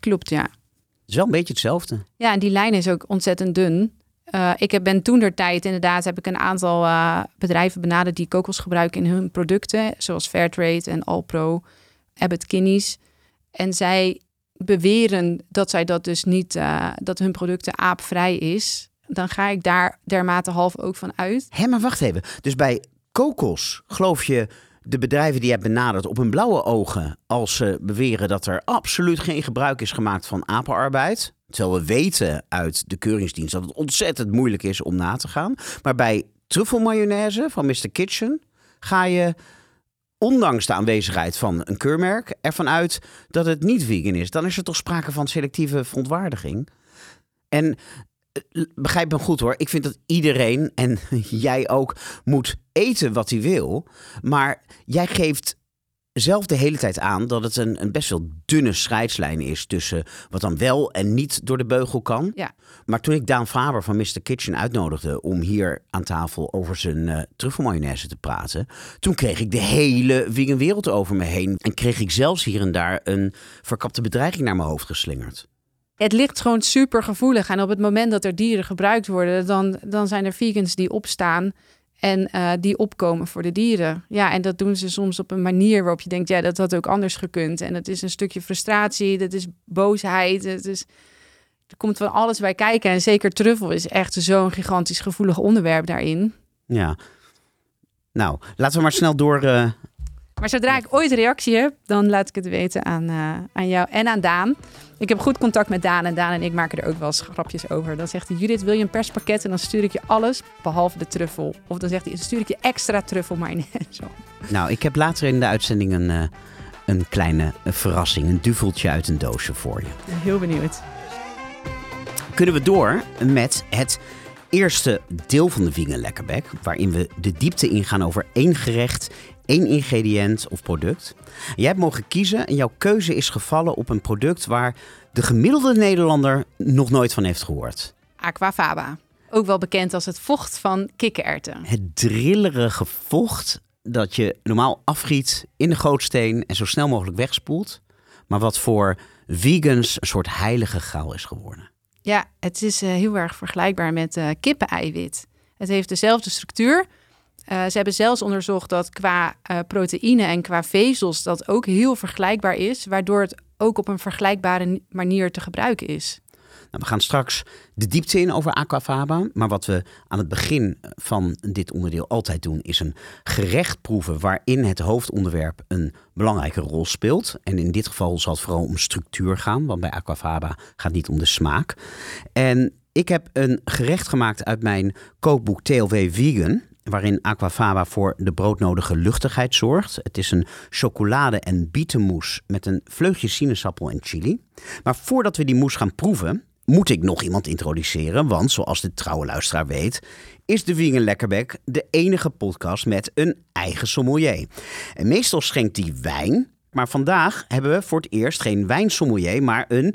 klopt, ja. Het is wel een beetje hetzelfde. Ja, en die lijn is ook ontzettend dun. Uh, ik ben toen der tijd inderdaad heb ik een aantal uh, bedrijven benaderd die kokos gebruiken in hun producten, zoals Fairtrade en Alpro, Abbott Kinney's. En zij beweren dat zij dat dus niet, uh, dat hun producten aapvrij is dan ga ik daar dermate half ook van uit. Hé, maar wacht even. Dus bij kokos geloof je de bedrijven die je hebt benaderd op hun blauwe ogen als ze beweren dat er absoluut geen gebruik is gemaakt van apenarbeid? Terwijl we weten uit de keuringsdienst dat het ontzettend moeilijk is om na te gaan. Maar bij truffelmayonaise van Mr. Kitchen ga je ondanks de aanwezigheid van een keurmerk, ervan uit dat het niet vegan is. Dan is er toch sprake van selectieve verontwaardiging. En begrijp me goed hoor, ik vind dat iedereen, en <laughs> jij ook, moet eten wat hij wil. Maar jij geeft zelf de hele tijd aan dat het een, een best wel dunne scheidslijn is tussen wat dan wel en niet door de beugel kan. Ja. Maar toen ik Daan Faber van Mr. Kitchen uitnodigde om hier aan tafel over zijn uh, truffelmayonaise te praten, toen kreeg ik de hele vegan wereld over me heen en kreeg ik zelfs hier en daar een verkapte bedreiging naar mijn hoofd geslingerd. Het ligt gewoon super gevoelig. En op het moment dat er dieren gebruikt worden, dan, dan zijn er vegans die opstaan en uh, die opkomen voor de dieren. Ja, en dat doen ze soms op een manier waarop je denkt, ja, dat had ook anders gekund. En dat is een stukje frustratie, dat is boosheid, het is, er komt van alles bij kijken. En zeker truffel is echt zo'n gigantisch gevoelig onderwerp daarin. Ja. Nou, laten we maar snel door. Uh... Maar zodra ik ooit reactie heb, dan laat ik het weten aan, uh, aan jou en aan Daan. Ik heb goed contact met Daan en Daan en ik maken er ook wel eens grapjes over. Dan zegt hij, Judith, wil je een perspakket? En dan stuur ik je alles, behalve de truffel. Of dan zegt hij, dan stuur ik je extra truffel <laughs> zo. Nou, ik heb later in de uitzending een, uh, een kleine verrassing. Een duveltje uit een doosje voor je. Heel benieuwd. Kunnen we door met het eerste deel van de Vegan Lekkerbek. Waarin we de diepte ingaan over één gerecht één ingrediënt of product. Jij hebt mogen kiezen en jouw keuze is gevallen op een product waar de gemiddelde Nederlander nog nooit van heeft gehoord. Aquafaba. Ook wel bekend als het vocht van kikkererwten. Het drillerige vocht dat je normaal afgiet in de gootsteen en zo snel mogelijk wegspoelt. Maar wat voor vegans een soort heilige graal is geworden. Ja, het is uh, heel erg vergelijkbaar met uh, kippeneiwit. Het heeft dezelfde structuur, uh, ze hebben zelfs onderzocht dat qua uh, proteïne en qua vezels dat ook heel vergelijkbaar is, waardoor het ook op een vergelijkbare manier te gebruiken is. Nou, we gaan straks de diepte in over aquafaba. Maar wat we aan het begin van dit onderdeel altijd doen, is een gerecht proeven waarin het hoofdonderwerp een belangrijke rol speelt. En in dit geval zal het vooral om structuur gaan, want bij aquafaba gaat het niet om de smaak. En ik heb een gerecht gemaakt uit mijn kookboek TLW Vegan waarin aquafaba voor de broodnodige luchtigheid zorgt. Het is een chocolade- en bietenmoes met een vleugje sinaasappel en chili. Maar voordat we die moes gaan proeven, moet ik nog iemand introduceren. Want zoals de trouwe luisteraar weet, is de Vegan Lekkerbek de enige podcast met een eigen sommelier. En meestal schenkt hij wijn. Maar vandaag hebben we voor het eerst geen wijnsommelier, maar een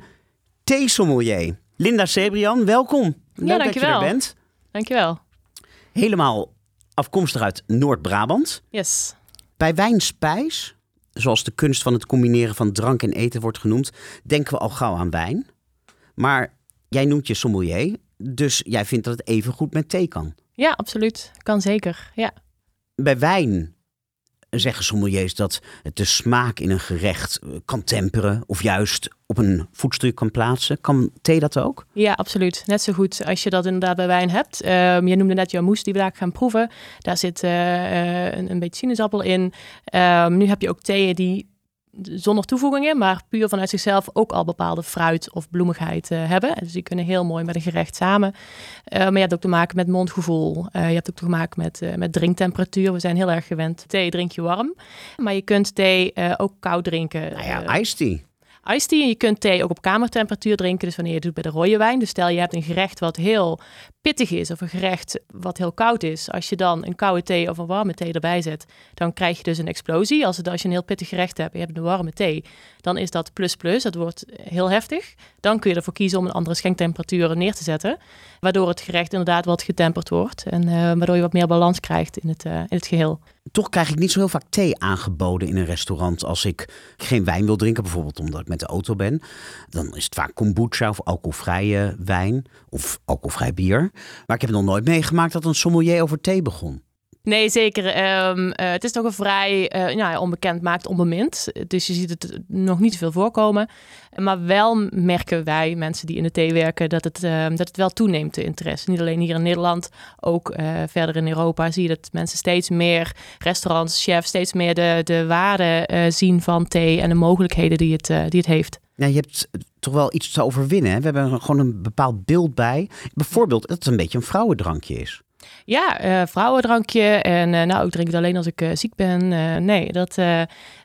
theesommelier. Linda Sebrian, welkom. Leuk ja, dat je er bent. Dankjewel. Helemaal afkomstig uit Noord-Brabant. Yes. Bij wijnspijs, zoals de kunst van het combineren van drank en eten wordt genoemd, denken we al gauw aan wijn. Maar jij noemt je sommelier, dus jij vindt dat het even goed met thee kan. Ja, absoluut. Kan zeker, ja. Bij wijn zeggen sommeliers dat het de smaak in een gerecht eh, kan temperen of juist op een voetstuk kan plaatsen. Kan thee dat ook? Ja, absoluut. Net zo goed als je dat inderdaad bij wijn hebt. Um, je noemde net jouw moes die we daar gaan proeven. Daar zit uh, een, een, beetje sinaasappel in. Um, nu heb je ook theeën die zonder toevoegingen, maar puur vanuit zichzelf ook al bepaalde fruit of bloemigheid uh, hebben. Dus die kunnen heel mooi met een gerecht samen. Uh, maar je hebt ook te maken met mondgevoel. Uh, je hebt ook te maken met, met drinktemperatuur. We zijn heel erg gewend. Thee drink je warm. Maar je kunt thee ook koud drinken. Nou ja, iced tea iced tea. En je kunt thee ook op kamertemperatuur drinken. Dus wanneer je het doet bij de rode wijn. Dus stel je hebt een gerecht wat heel pittig is of een gerecht wat heel koud is. Als je dan een koude thee of een warme thee erbij zet, dan krijg je dus een explosie. Als, je een heel pittig gerecht hebt en je hebt een warme thee, dan is dat plus plus. Dat wordt heel heftig. Dan kun je ervoor kiezen om een andere schenktemperatuur neer te zetten. Waardoor het gerecht inderdaad wat getemperd wordt. En uh, waardoor je wat meer balans krijgt in het, uh, in het geheel. Toch krijg ik niet zo heel vaak thee aangeboden in een restaurant als ik geen wijn wil drinken. Bijvoorbeeld omdat ik met de auto ben. Dan is het vaak kombucha of alcoholvrije wijn of alcoholvrij bier. Maar ik heb nog nooit meegemaakt dat een sommelier over thee begon. Nee, zeker. Um, uh, het is toch een vrij uh, nou, onbekend maakt onbemind. Dus je ziet het nog niet veel voorkomen. Maar wel merken wij, mensen die in de thee werken, dat het, uh, dat het wel toeneemt, de interesse. Niet alleen hier in Nederland, ook eh, verder in Europa zie je dat mensen steeds meer, restaurants, chefs, steeds meer de, de waarde zien van thee en de mogelijkheden die het, die het heeft. Ja, je hebt toch wel iets te overwinnen. Hè? We hebben gewoon een bepaald beeld bij. Bijvoorbeeld dat het een beetje een vrouwendrankje is. Ja, eh, vrouwendrankje. En eh, nou, ik drink het alleen als ik eh, ziek ben. Nee, dat,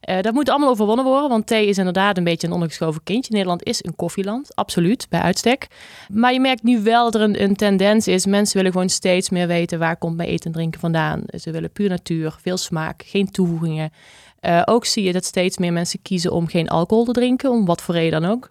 dat moet allemaal overwonnen worden. Want thee is inderdaad een beetje een ondergeschoven kindje. Nederland is een koffieland, absoluut, bij uitstek. Maar je merkt nu wel dat er een, tendens is. Mensen willen gewoon steeds meer weten waar komt mijn eten en drinken vandaan. Ze willen puur natuur, veel smaak, geen toevoegingen. Ook zie je dat steeds meer mensen kiezen om geen alcohol te drinken, om wat voor reden dan ook.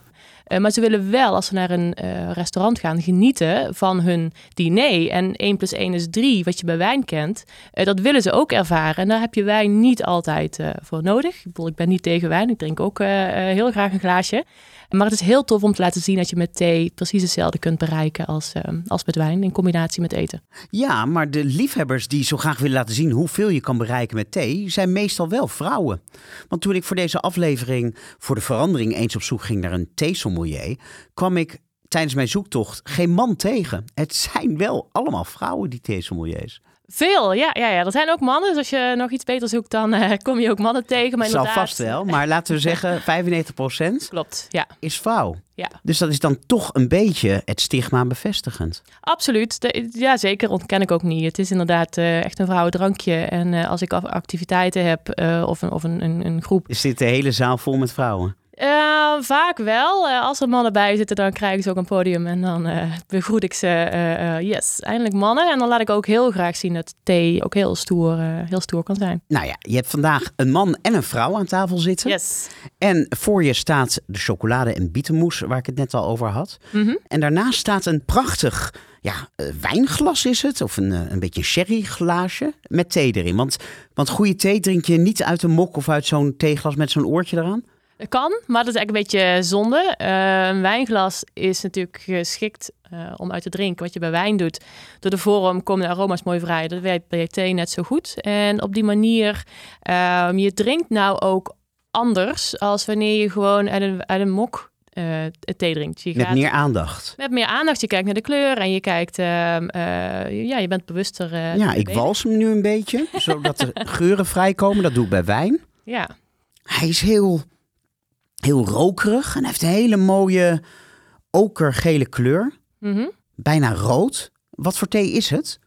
Eh, maar ze willen wel, als ze naar een eh, restaurant gaan, genieten van hun diner. En 1 plus 1 is 3, wat je bij wijn kent. Eh, dat willen ze ook ervaren. En daar heb je wijn niet altijd voor nodig. Ik, bedoel, ik ben niet tegen wijn, ik drink ook heel graag een glaasje. Maar het is heel tof om te laten zien dat je met thee precies hetzelfde kunt bereiken als, eh, als met wijn, in combinatie met eten. Ja, maar de liefhebbers die zo graag willen laten zien hoeveel je kan bereiken met thee, zijn meestal wel vrouwen. Want toen ik voor deze aflevering voor de verandering eens op zoek ging naar een theesommelier, kwam ik tijdens mijn zoektocht geen man tegen. Het zijn wel allemaal vrouwen, die theesommeliers. Veel, ja, ja, ja. Er zijn ook mannen. Dus als je nog iets beter zoekt, dan eh, kom je ook mannen tegen. Maar Zal inderdaad, vast wel, maar laten we zeggen <laughs> 95% Klopt, ja. is vrouw. ja. Dus dat is dan toch een beetje het stigma bevestigend. Absoluut. De, ja, zeker. Ontken ik ook niet. Het is inderdaad eh, echt een vrouwendrankje. En eh, als ik activiteiten heb of, een, of een, een, een groep. Is dit de hele zaal vol met vrouwen? Eh, vaak wel. Eh, als er mannen bij zitten, dan krijgen ze ook een podium. En dan eh, begroet ik ze. yes, eindelijk mannen. En dan laat ik ook heel graag zien dat thee ook heel stoer, heel stoer kan zijn. Nou ja, je hebt vandaag een man en een vrouw aan tafel zitten. Yes. En voor je staat de chocolade en bietenmoes, waar ik het net al over had. Mhm. En daarnaast staat een prachtig ja, wijnglas is het, of een, een beetje sherryglaasje met thee erin. Want, want goede thee drink je niet uit een mok of uit zo'n theeglas met zo'n oortje eraan. Kan, maar dat is eigenlijk een beetje zonde. Eh, een wijnglas is natuurlijk geschikt eh, om uit te drinken. Wat je bij wijn doet, door de vorm komen de aroma's mooi vrij. Dat werkt bij thee net zo goed. En op die manier, ehm, je drinkt nou ook anders als wanneer je gewoon uit een, uit een mok eh, thee drinkt. Je Met gaat meer aandacht. met meer aandacht. Je kijkt naar de kleur en je kijkt, ehm, eh, ja, je bent bewuster. Ja, ik wals hem nu een beetje, zodat de <laughs> geuren vrijkomen. Dat doe ik bij wijn. Ja. Hij is heel, heel rokerig en heeft een hele mooie okergele kleur. Mhm. Bijna rood. Wat voor thee is het?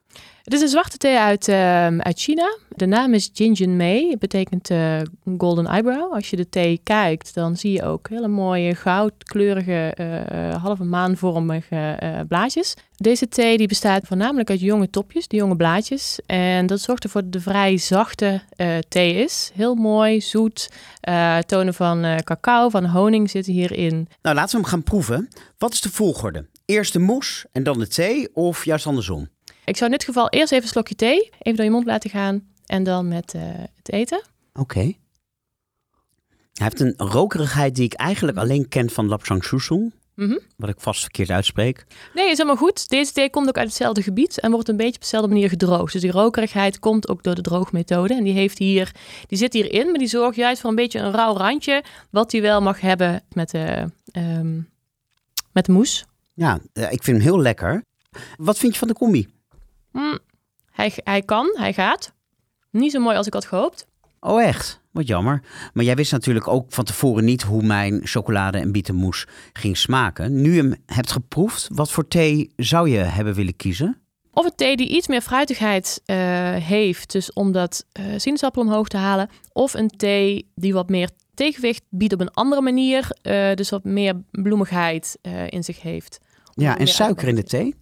Het is een zwarte thee uit, ehm, uit China. De naam is Jinjin Mei. Het betekent eh, golden eyebrow. Als je de thee kijkt, dan zie je ook hele mooie goudkleurige, eh, halve maanvormige eh, blaadjes. Deze thee die bestaat voornamelijk uit jonge topjes, de jonge blaadjes. En dat zorgt ervoor dat een vrij zachte eh, thee is. Heel mooi, zoet. Eh, tonen van eh, cacao, van honing zitten hierin. Nou, laten we hem gaan proeven. Wat is de volgorde? Eerst de moes en dan de thee of juist andersom? Ik zou in dit geval eerst even een slokje thee, even door je mond laten gaan. En dan met eh, het eten. Oké. Hij heeft een rokerigheid die ik eigenlijk alleen ken van Lapsang Soussong. Mhm. Wat ik vast verkeerd uitspreek. Nee, is helemaal goed. Deze thee komt ook uit hetzelfde gebied en wordt een beetje op dezelfde manier gedroogd. Dus die rokerigheid komt ook door de droogmethode. En die, heeft hier, die zit hierin, maar die zorgt juist voor een beetje een rauw randje. Wat hij wel mag hebben met de, ehm, met de moes. Ja, eh, ik vind hem heel lekker. Wat vind je van de combi? Hm, hij, hij kan, hij gaat. Niet zo mooi als ik had gehoopt. Oh echt? Wat jammer. Maar jij wist natuurlijk ook van tevoren niet hoe mijn chocolade en bietenmoes ging smaken. Nu je hem hebt geproefd, wat voor thee zou je hebben willen kiezen? Of een thee die iets meer fruitigheid eh, heeft, dus om dat eh sinaasappel omhoog te halen. Of een thee die wat meer tegenwicht biedt op een andere manier, eh, dus wat meer bloemigheid in zich heeft. Ja, en suiker in de thee?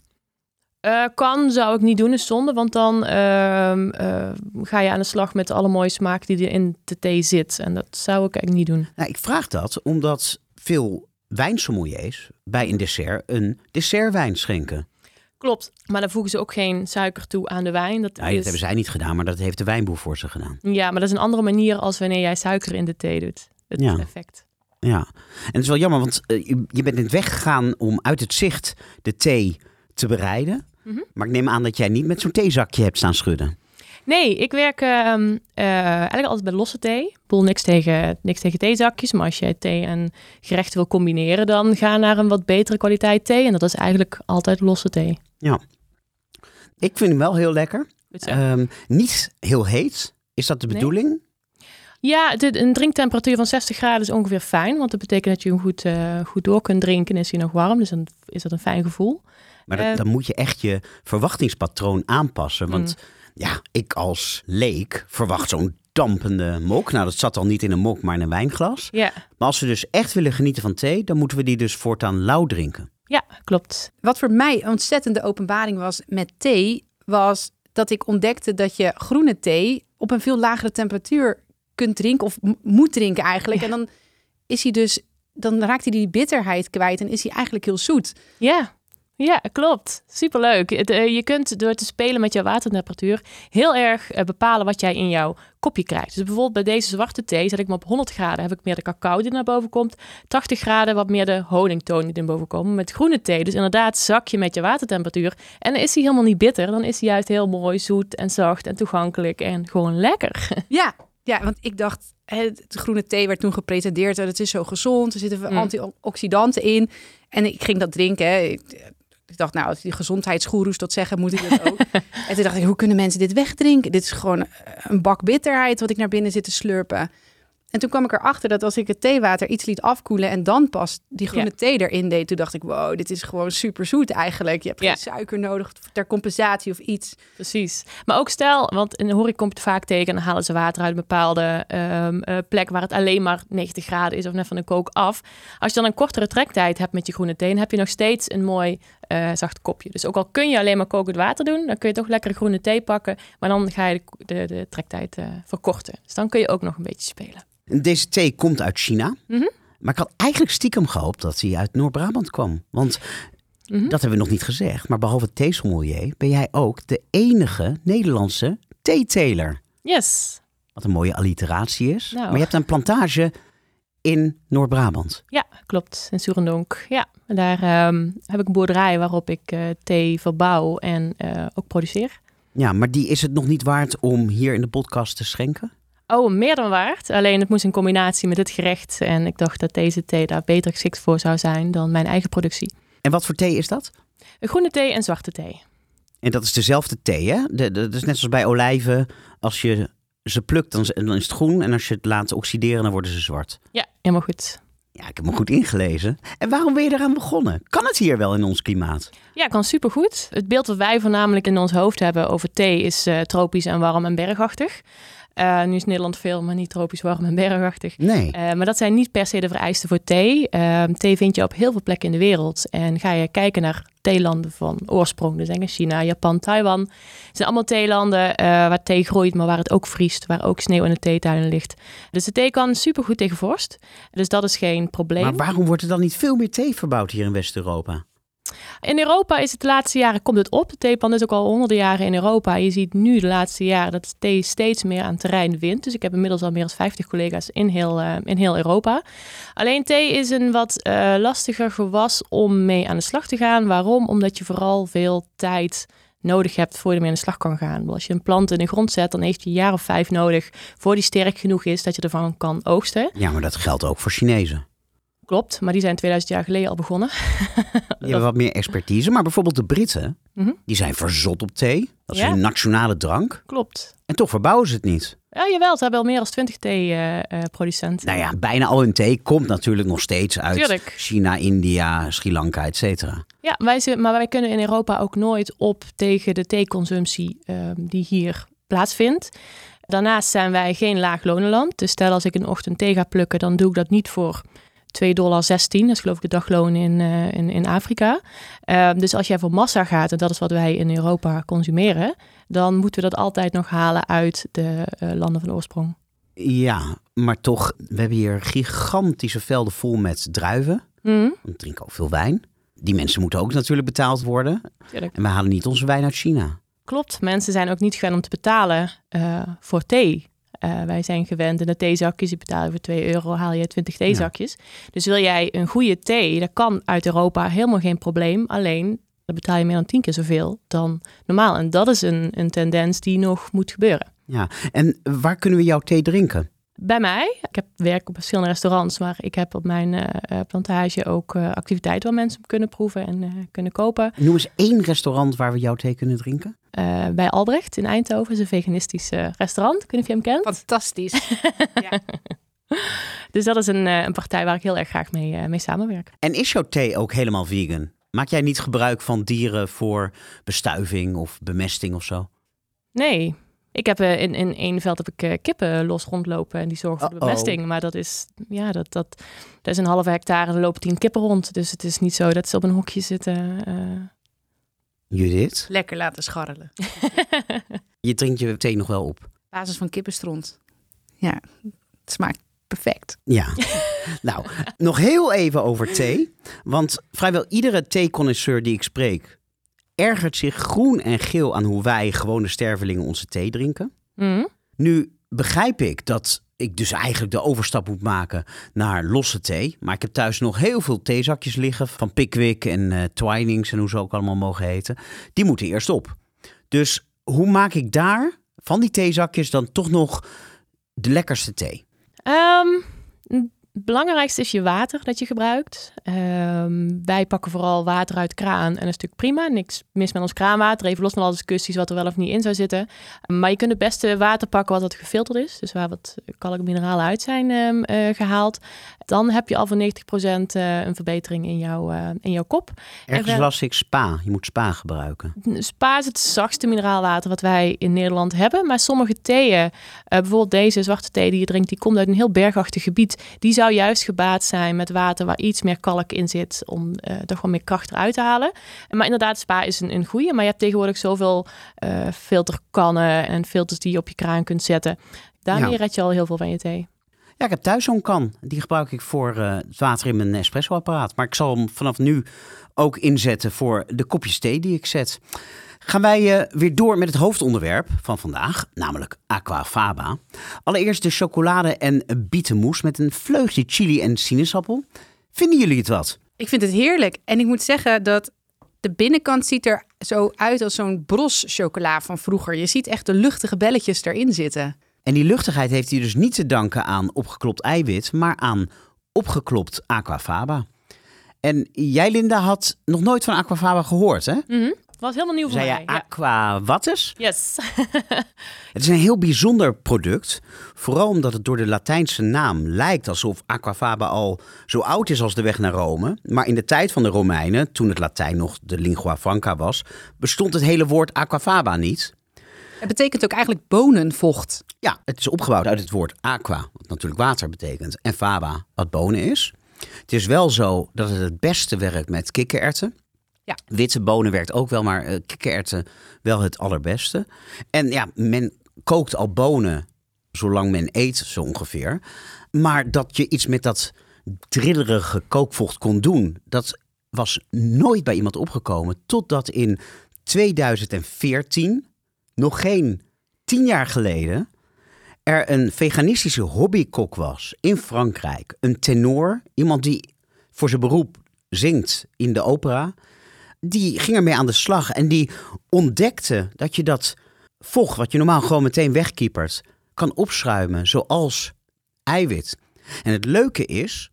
Eh, kan, zou ik niet doen, is zonde. Want dan ehm, eh, ga je aan de slag met alle mooie smaak die er in de thee zit. En dat zou ik eigenlijk niet doen. Nou, ik vraag dat omdat veel wijnsommeliers bij een dessert een dessertwijn schenken. Klopt, maar dan voegen ze ook geen suiker toe aan de wijn. Dat Ja, is... dat hebben zij niet gedaan, maar dat heeft de wijnboer voor ze gedaan. Ja, maar dat is een andere manier als wanneer jij suiker in de thee doet. Het Ja. effect. Ja, en het is wel jammer, want eh, je- je bent net weggegaan om uit het zicht de thee te bereiden. Mhm. Maar ik neem aan dat jij niet met zo'n theezakje hebt staan schudden. Nee, ik werk ehm, eh, eigenlijk altijd bij losse thee. Ik bedoel, niks tegen, niks tegen theezakjes. Maar als je thee en gerechten wil combineren, dan ga naar een wat betere kwaliteit thee. En dat is eigenlijk altijd losse thee. Ik vind hem wel heel lekker. Ehm, niet heel heet. Is dat de Nee. bedoeling? Ja, de, een drinktemperatuur van 60 graden is ongeveer fijn. Want dat betekent dat je hem goed, uh, goed door kunt drinken en is hij nog warm. Dus dan is dat een fijn gevoel. Maar dat, uh, dan moet je echt je verwachtingspatroon aanpassen. Want mm. ja, ik als leek verwacht zo'n dampende mok. Nou, dat zat al niet in een mok, maar in een wijnglas. Ja. Maar als we dus echt willen genieten van thee, dan moeten we die dus voortaan lauw drinken. Ja, klopt. Wat voor mij een ontzettende openbaring was met thee, was dat ik ontdekte dat je groene thee op een veel lagere temperatuur kunt drinken of moet drinken eigenlijk. En dan is hij dus, dan raakt hij die bitterheid kwijt en is hij eigenlijk heel zoet. Ja. Ja, klopt. Superleuk. Uh, je kunt door te spelen met jouw watertemperatuur heel erg uh, bepalen wat jij in jouw kopje krijgt. Dus bijvoorbeeld bij deze zwarte thee zet ik me op 100 graden, heb ik meer de cacao die naar boven komt. 80 graden wat meer de honingtoon die naar boven komt. Met groene thee, dus inderdaad zak je met je watertemperatuur. En dan is hij helemaal niet bitter, dan is hij juist heel mooi zoet en zacht en toegankelijk en gewoon lekker. <laughs> Ja, ja, want ik dacht, het groene thee werd toen gepresenteerd. Het is zo gezond, er zitten mm. antioxidanten in. En ik ging dat drinken. Ik dacht, nou, als die gezondheidsgoeroes dat zeggen, moet ik het ook. <laughs> en toen dacht ik, hoe kunnen mensen dit wegdrinken? Dit is gewoon een bak bitterheid wat ik naar binnen zit te slurpen. En toen kwam ik erachter dat als ik het theewater iets liet afkoelen en dan pas die groene thee erin deed, toen dacht ik, wow, dit is gewoon super zoet eigenlijk. Je hebt geen suiker nodig ter compensatie of iets. Precies. Maar ook stel, want in de horeca komt het vaak tegen, dan halen ze water uit een bepaalde um, uh, plek waar het alleen maar 90 graden is of net van een kook af. Als je dan een kortere trektijd hebt met je groene thee, dan heb je nog steeds een mooi uh, zacht kopje. Dus ook al kun je alleen maar kokend water doen, dan kun je toch lekker groene thee pakken, maar dan ga je de, de, de trektijd uh, verkorten. Dus dan kun je ook nog een beetje spelen. Deze thee komt uit China. Mhm. Maar ik had eigenlijk stiekem gehoopt dat hij uit Noord-Brabant kwam. Want Mhm. dat hebben we nog niet gezegd. Maar behalve theesommelier ben jij ook de enige Nederlandse theeteler. Yes. Wat een mooie alliteratie is. Nou. Maar je hebt een plantage in Noord-Brabant. Ja, klopt. In Surendonk. Ja, daar ehm, heb ik een boerderij waarop ik eh, thee verbouw en eh, ook produceer. Ja, maar die is het nog niet waard om hier in de podcast te schenken? Oh, meer dan waard. Alleen het moest in combinatie met het gerecht. En ik dacht dat deze thee daar beter geschikt voor zou zijn dan mijn eigen productie. En wat voor thee is dat? Een groene thee en zwarte thee. En dat is dezelfde thee, hè? De, de- dat is net zoals bij olijven. Als je ze plukt, dan is dan is het groen. En als je het laat oxideren, dan worden ze zwart. Ja, helemaal goed. Ja, ik heb me goed ingelezen. En waarom ben je eraan begonnen? Kan het hier wel in ons klimaat? Ja, kan supergoed. Het beeld wat wij voornamelijk in ons hoofd hebben over thee is eh, tropisch en warm en bergachtig. Eh, nu is Nederland veel, maar niet tropisch warm en bergachtig. Nee. Eh, maar dat zijn niet per se de vereisten voor thee. Eh, thee vind je op heel veel plekken in de wereld. En ga je kijken naar theelanden van oorsprong, dus denk aan China, Japan, Taiwan. Het zijn allemaal theelanden eh, waar thee groeit, maar waar het ook vriest, waar ook sneeuw in de theetuinen ligt. Dus de thee kan supergoed tegen vorst. Dus dat is geen probleem. Maar waarom wordt er dan niet veel meer thee verbouwd hier in West-Europa? In Europa is het de laatste jaren komt het op. De theeplant is ook al honderden jaren in Europa. Je ziet nu de laatste jaren dat thee steeds meer aan terrein wint. Dus ik heb inmiddels al meer dan 50 collega's in heel, eh, in heel Europa. Alleen thee is een wat eh, lastiger gewas om mee aan de slag te gaan. Waarom? Omdat je vooral veel tijd nodig hebt voor je ermee aan de slag kan gaan. Als je een plant in de grond zet, dan heeft je een jaar of vijf nodig voor die sterk genoeg is dat je ervan kan oogsten. Ja, maar dat geldt ook voor Chinezen. Klopt, maar die zijn 2000 jaar geleden al begonnen. Die hebben wat meer expertise. Maar bijvoorbeeld de Britten, Mhm. die zijn verzot op thee. Dat is Ja. hun nationale drank. Klopt. En toch verbouwen ze het niet. Ja, jawel, ze hebben al meer dan 20 thee-producenten. Nou ja, bijna al hun thee komt natuurlijk nog steeds uit Tuurlijk. China, India, Sri Lanka, et cetera. Ja, wij, zijn- maar wij kunnen in Europa ook nooit op tegen de theeconsumptie ehm, die hier plaatsvindt. Daarnaast zijn wij geen laaglonenland. Dus stel als ik een ochtend thee ga plukken, dan doe ik dat niet voor 2,16 dollar. Dat is geloof ik de dagloon in, eh, in, in Afrika. Ehm, dus als jij voor massa gaat, en dat is wat wij in Europa consumeren, dan moeten we dat altijd nog halen uit de eh, landen van oorsprong. Ja, maar toch, we hebben hier gigantische velden vol met druiven. Mhm, We drinken ook veel wijn. Die mensen moeten ook natuurlijk betaald worden. tuurlijk. En we halen niet onze wijn uit China. Klopt, mensen zijn ook niet gewend om te betalen eh, voor thee. Eh, wij zijn gewend in de theezakjes, je voor 2 euro, haal je 20 theezakjes. Dus wil jij een goede thee, dat kan uit Europa helemaal geen probleem. Alleen, dan betaal je meer dan 10 keer zoveel dan normaal. En dat is een, een tendens die nog moet gebeuren. Ja, en waar kunnen we jouw thee drinken? Bij mij. Ik heb werk op verschillende restaurants, maar ik heb op mijn eh, eh, plantage ook eh, activiteiten waar mensen kunnen proeven en eh, kunnen kopen. Noem eens één restaurant waar we jouw thee kunnen drinken. Eh, bij Albrecht in Eindhoven is een veganistisch eh, restaurant. Ik weet niet of je hem kent. Fantastisch. <laughs> Dus dat is een, eh, een partij waar ik heel erg graag mee, eh, mee samenwerk. En is jouw thee ook helemaal vegan? Maak jij niet gebruik van dieren voor bestuiving of bemesting of zo? Nee, ik heb eh, in, in één veld heb ik eh, kippen los rondlopen en die zorgen voor de bemesting. Maar dat is, ja, dat, dat, dat is een halve hectare en er lopen tien kippen rond. Dus het is niet zo dat ze op een hokje zitten. eh. Judith, Lekker laten scharrelen. <laughs> je drinkt je thee nog wel op. Basis van kippenstront. Ja, het smaakt perfect. Ja. <laughs> nou, nog heel even over thee. Want vrijwel iedere theeconnoisseur die ik spreek... ergert zich groen en geel aan hoe wij gewone stervelingen onze thee drinken. Mhm. Nu begrijp ik dat ik dus eigenlijk de overstap moet maken naar losse thee. Maar ik heb thuis nog heel veel theezakjes liggen van Pickwick en eh, Twinings en hoe ze ook allemaal mogen heten. Die moeten eerst op. Dus hoe maak ik daar van die theezakjes dan toch nog de lekkerste thee? Ehm, het belangrijkste is je water dat je gebruikt. Ehm, wij pakken vooral water uit kraan en is natuurlijk prima. Niks mis met ons kraanwater. Even los van alle discussies wat er wel of niet in zou zitten. Maar je kunt het beste water pakken wat wat gefilterd is. Dus waar wat kalkmineralen uit zijn ehm, eh, gehaald. Dan heb je al voor 90% eh, een verbetering in, jouw eh, in jouw kop. Ergens las ik spa. Je moet spa gebruiken. Spa is het zachtste mineraalwater wat wij in Nederland hebben. Maar sommige theeën, eh, bijvoorbeeld deze zwarte thee die je drinkt, die komt uit een heel bergachtig gebied. Die zou juist gebaat zijn met water waar iets meer kalk in zit om toch wel meer kracht eruit te halen. Maar inderdaad, spa is een, een goede. Maar je hebt tegenwoordig zoveel eh, filterkannen en filters die je op je kraan kunt zetten. Daarmee Ja. red je al heel veel van je thee. Ja, ik heb thuis zo'n kan. Die gebruik ik voor eh, het water in mijn espressoapparaat. Maar ik zal hem vanaf nu ook inzetten voor de kopjes thee die ik zet. Gaan wij eh, weer door met het hoofdonderwerp van vandaag, namelijk aquafaba. Allereerst de chocolade en bietenmoes met een vleugje chili en sinaasappel. Vinden jullie het wat? Ik vind het heerlijk. En ik moet zeggen dat de binnenkant ziet er zo uit als zo'n bros chocola van vroeger. Je ziet echt de luchtige belletjes erin zitten. En die luchtigheid heeft hij dus niet te danken aan opgeklopt eiwit, maar aan opgeklopt aquafaba. En jij, Linda, had nog nooit van aquafaba gehoord, hè? Mhm. Was helemaal nieuw voor Zei mij. aqua wat is? Yes. <laughs> Het is een heel bijzonder product. Vooral omdat het door de Latijnse naam lijkt alsof aquafaba al zo oud is als de weg naar Rome. Maar in de tijd van de Romeinen, toen het Latijn nog de lingua franca was, bestond het hele woord aquafaba niet. Het betekent ook eigenlijk bonenvocht. Ja, het is opgebouwd uit het woord aqua, wat natuurlijk water betekent, en faba, wat bonen is. Het is wel zo dat het het beste werkt met kikkererwten. Ja. Witte bonen werkt ook wel, maar eh, kikkererwten wel het allerbeste. En ja, men kookt al bonen zolang men eet, zo ongeveer. Maar dat je iets met dat drillerige kookvocht kon doen, dat was nooit bij iemand opgekomen. Totdat in 2014, nog geen tien jaar geleden, er een veganistische hobbykok was in Frankrijk. Een tenor, iemand die voor zijn beroep zingt in de opera. Die ging ermee aan de slag en die ontdekte dat je dat vocht, wat je normaal gewoon meteen wegkiepert, kan opschuimen zoals eiwit. En het leuke is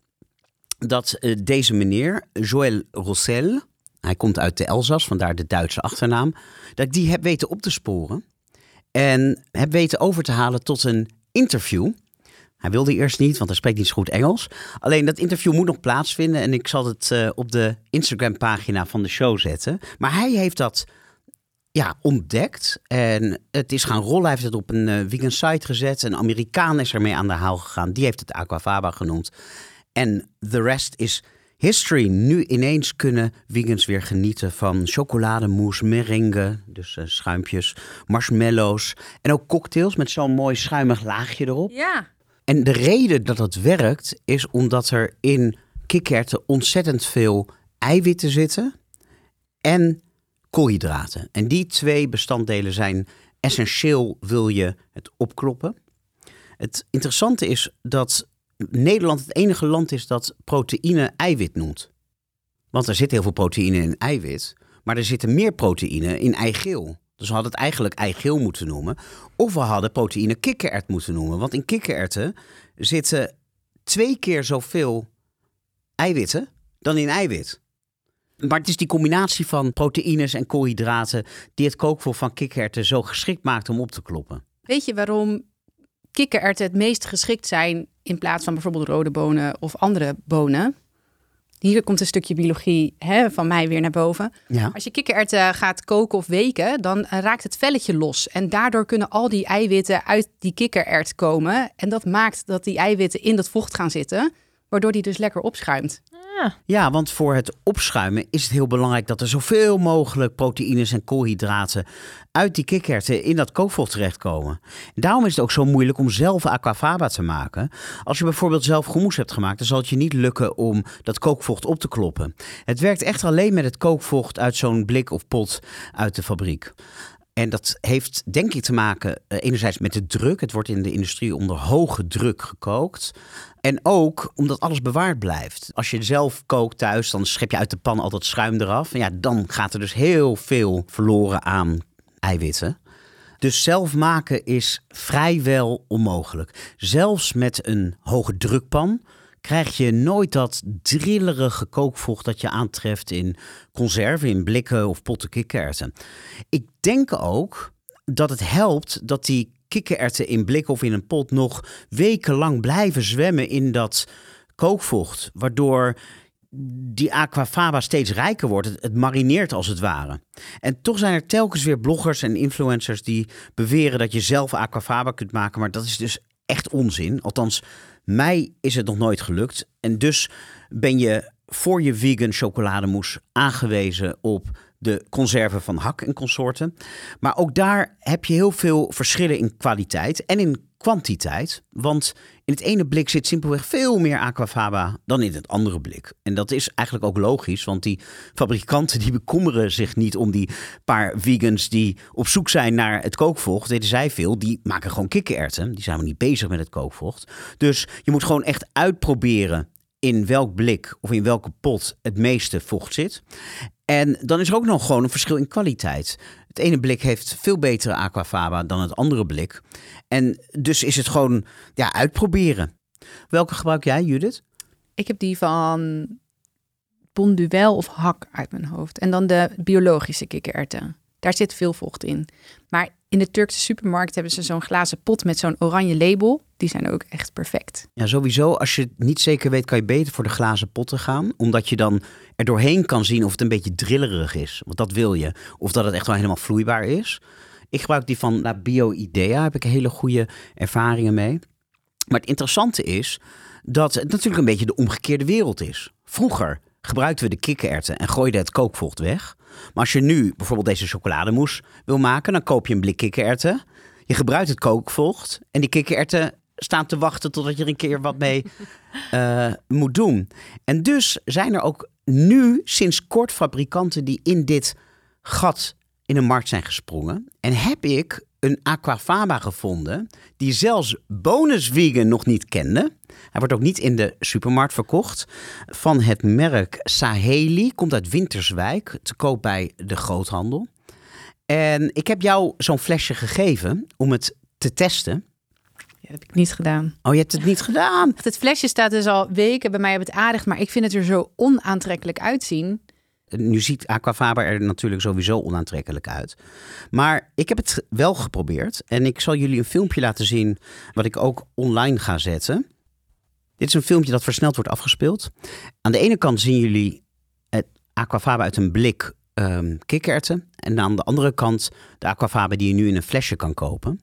dat eh, deze meneer, Joël Rossel, hij komt uit de Elzas, vandaar de Duitse achternaam, dat die heb weten op te sporen. En heb weten over te halen tot een interview. Hij wilde eerst niet, want hij spreekt niet zo goed Engels. Alleen dat interview moet nog plaatsvinden. En ik zal het eh, op de Instagram-pagina van de show zetten. Maar hij heeft dat ja, ontdekt. En het is gaan rollen. Hij heeft het op een eh, vegan site gezet. Een Amerikaan is ermee aan de haal gegaan. Die heeft het Aquafaba genoemd. En the rest is history. Nu ineens kunnen vegans weer genieten van chocolademousse, meringue, dus eh, schuimpjes, marshmallows en ook cocktails met zo'n mooi schuimig laagje erop. Ja. En de reden dat het werkt is omdat er in kikkererwten ontzettend veel eiwitten zitten en koolhydraten. En die twee bestanddelen zijn essentieel wil je het opkloppen. Het interessante is dat Nederland het enige land is dat proteïne eiwit noemt. Want er zit heel veel proteïne in eiwit, maar er zitten meer proteïne in eigeel. Dus we hadden het eigenlijk eigeel moeten noemen. Of we hadden proteïne kikkerert moeten noemen. Want in kikkererwten zitten twee keer zoveel eiwitten dan in eiwit. Maar het is die combinatie van proteïnes en koolhydraten die het kookvoer van kikkererwten zo geschikt maakt om op te kloppen. Weet je waarom kikkererwten het meest geschikt zijn in plaats van bijvoorbeeld rode bonen of andere bonen? Hier komt een stukje biologie hè, van mij weer naar boven. Ja. Als je kikkererwten gaat koken of weken, dan raakt het velletje los. En daardoor kunnen al die eiwitten uit die kikkerert komen. En dat maakt dat die eiwitten in dat vocht gaan zitten, waardoor die dus lekker opschuimt. Ja, want voor het opschuimen is het heel belangrijk dat er zoveel mogelijk proteïnes en koolhydraten uit die kikkererwten in dat kookvocht terechtkomen. En daarom is het ook zo moeilijk om zelf aquafaba te maken. Als je bijvoorbeeld zelf hummus hebt gemaakt, dan zal het je niet lukken om dat kookvocht op te kloppen. Het werkt echt alleen met het kookvocht uit zo'n blik of pot uit de fabriek. En dat heeft denk ik te maken eh, enerzijds met de druk. Het wordt in de industrie onder hoge druk gekookt. En ook omdat alles bewaard blijft. Als je zelf kookt thuis, dan schep je uit de pan altijd schuim eraf. En ja, dan gaat er dus heel veel verloren aan eiwitten. Dus zelf maken is vrijwel onmogelijk. Zelfs met een hoge drukpan krijg je nooit dat drillerige kookvocht dat je aantreft in conserven, in blikken of potten kikkererwten. Ik denk ook dat het helpt dat die kikkererwten in blik of in een pot nog wekenlang blijven zwemmen in dat kookvocht, waardoor die aquafaba steeds rijker wordt. Het, het, marineert als het ware. En toch zijn er telkens weer bloggers en influencers die beweren dat je zelf aquafaba kunt maken, maar dat is dus echt onzin. Althans, mij is het nog nooit gelukt. En dus ben je voor je vegan chocolademousse aangewezen op de conserven van hak en consorten. Maar ook daar heb je heel veel verschillen in kwaliteit en in kwantiteit. Want in het ene blik zit simpelweg veel meer aquafaba dan in het andere blik. En dat is eigenlijk ook logisch, want die fabrikanten die bekommeren zich niet om die paar vegans die op zoek zijn naar het kookvocht. Deden zij veel, die maken gewoon kikkererwten. Die zijn maar niet bezig met het kookvocht. Dus je moet gewoon echt uitproberen in welk blik of in welke pot het meeste vocht zit. En dan is er ook nog gewoon een verschil in kwaliteit. Het ene blik heeft veel betere aquafaba dan het andere blik. En dus is het gewoon ja, uitproberen. Welke gebruik jij, Judith? Ik heb die van bonduel of hak uit mijn hoofd. En dan de biologische kikkererwten. Daar zit veel vocht in. Maar in de Turkse supermarkt hebben ze zo'n glazen pot met zo'n oranje label. Die zijn ook echt perfect. Ja, sowieso. Als je het niet zeker weet, kan je beter voor de glazen potten gaan. Omdat je dan er doorheen kan zien of het een beetje drillerig is. Want dat wil je. Of dat het echt wel helemaal vloeibaar is. Ik gebruik die van nou, BioIdea. Heb ik hele goede ervaringen mee. Maar het interessante is dat het natuurlijk een beetje de omgekeerde wereld is. Vroeger gebruikten we de kikkererwten en gooiden het kookvocht weg. Maar als je nu bijvoorbeeld deze chocolademousse wil maken, dan koop je een blik kikkererwten. Je gebruikt het kookvocht en die kikkererwten staan te wachten totdat je er een keer wat mee uh, <laughs> moet doen. En dus zijn er ook nu sinds kort fabrikanten die in dit gat in de markt zijn gesprongen. En heb ik een aquafaba gevonden die zelfs bonus vegan nog niet kende. Hij wordt ook niet in de supermarkt verkocht. Van het merk Saheli, komt uit Winterswijk, te koop bij de groothandel. En ik heb jou zo'n flesje gegeven om het te testen. Ja, dat heb ik niet gedaan. Oh, je hebt het niet gedaan? Het flesje staat dus al weken bij mij op het aardig, maar ik vind het er zo onaantrekkelijk uitzien. Nu ziet Aquafaba er natuurlijk sowieso onaantrekkelijk uit. Maar ik heb het wel geprobeerd. En ik zal jullie een filmpje laten zien wat ik ook online ga zetten. Dit is een filmpje dat versneld wordt afgespeeld. Aan de ene kant zien jullie het aquafaba uit een blik um, kikkererwten. En aan de andere kant de aquafaba die je nu in een flesje kan kopen.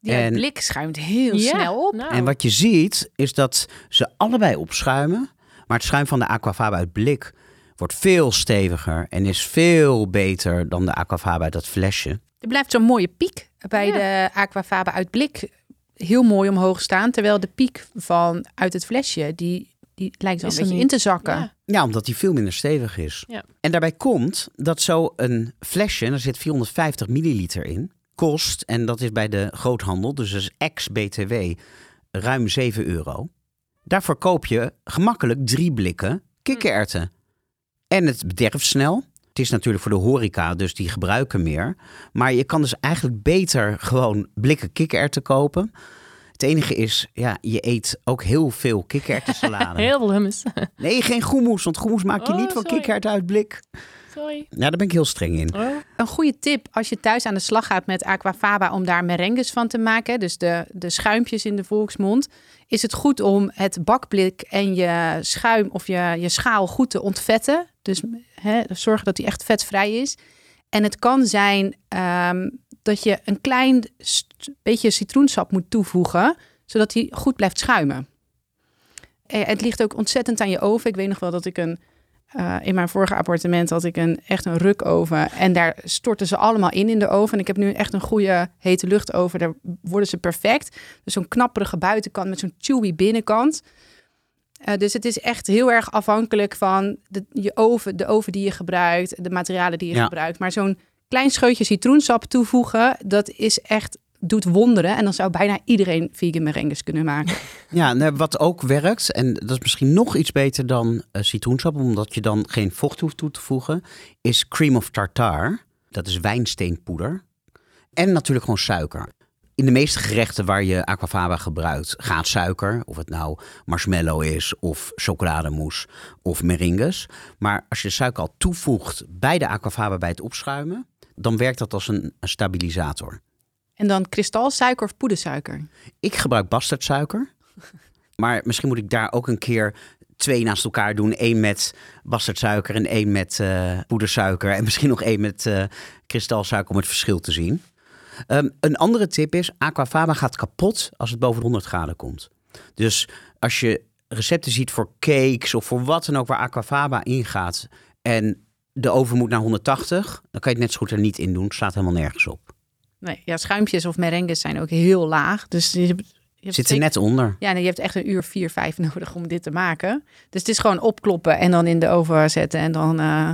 Die en, blik schuimt heel ja, snel op. Nou. En wat je ziet is dat ze allebei opschuimen. Maar het schuim van de aquafaba uit blik wordt veel steviger en is veel beter dan de aquafaba uit dat flesje. Er blijft zo'n mooie piek bij de aquafaba uit blik heel mooi omhoog staan. Terwijl de piek van uit het flesje, die, die lijkt zo een beetje in te zakken. Ja. ja, omdat die veel minder stevig is. Ja. En daarbij komt dat zo een flesje, en er zit 450 milliliter in, kost, en dat is bij de groothandel, dus dat is ex-BTW, ruim 7 euro. Daarvoor koop je gemakkelijk drie blikken kikkererwten. En het bederft snel. Het is natuurlijk voor de horeca, dus die gebruiken meer. Maar je kan dus eigenlijk beter gewoon blikken kikkererwten kopen. Het enige is, ja, je eet ook heel veel kikkererwtensalade. <laughs> Heel veel hummus. Nee, geen groenmoes, want groenmoes maak je Oh, niet van kikkererwten uit blik. Sorry. Ja, daar ben ik heel streng in. Oh. Een goede tip als je thuis aan de slag gaat met aquafaba om daar merengues van te maken, dus de, de schuimpjes in de volksmond, is het goed om het bakblik en je schuim of je, je schaal goed te ontvetten. Dus hè, zorgen dat die echt vetvrij is. En het kan zijn ehm, dat je een klein beetje citroensap moet toevoegen, zodat die goed blijft schuimen. Eh, het ligt ook ontzettend aan je oven. Ik weet nog wel dat ik een eh, in mijn vorige appartement had ik een, echt een rukoven. En daar stortten ze allemaal in in de oven. En ik heb nu echt een goede hete luchtoven. Daar worden ze perfect. Dus zo'n knapperige buitenkant met zo'n chewy binnenkant. Eh, dus het is echt heel erg afhankelijk van de, je oven, de oven die je gebruikt, de materialen die je Ja. gebruikt. Maar zo'n klein scheutje citroensap toevoegen, dat is echt, doet wonderen. En dan zou bijna iedereen vegan merengues kunnen maken. <laughs> Ja, nou, wat ook werkt, en dat is misschien nog iets beter dan eh, citroensap, omdat je dan geen vocht hoeft toe te voegen, is cream of tartar. Dat is wijnsteenpoeder. En natuurlijk gewoon suiker. In de meeste gerechten waar je aquafaba gebruikt, gaat suiker. Of het nou marshmallow is, of chocolademousse, of meringues. Maar als je suiker al toevoegt bij de aquafaba bij het opschuimen, dan werkt dat als een stabilisator. En dan kristalsuiker of poedersuiker. Ik gebruik bastardsuiker. <laughs> Maar misschien moet ik daar ook een keer twee naast elkaar doen. Eén met bastardsuiker en één met eh, poedersuiker. En misschien nog één met eh, kristalsuiker om het verschil te zien. Ehm, een andere tip is, aquafaba gaat kapot als het boven de 100 graden komt. Dus als je recepten ziet voor cakes of voor wat dan ook waar aquafaba in gaat... en de oven moet naar 180, dan kan je het net zo goed er niet in doen. Het slaat helemaal nergens op. Nee, ja, schuimpjes of merengues zijn ook heel laag. Dus je hebt, je hebt Zit er net onder. Ja, nee, je hebt echt een uur, vier, vijf <laughs> nodig om dit te maken. Dus het is gewoon opkloppen en dan in de oven zetten en dan eh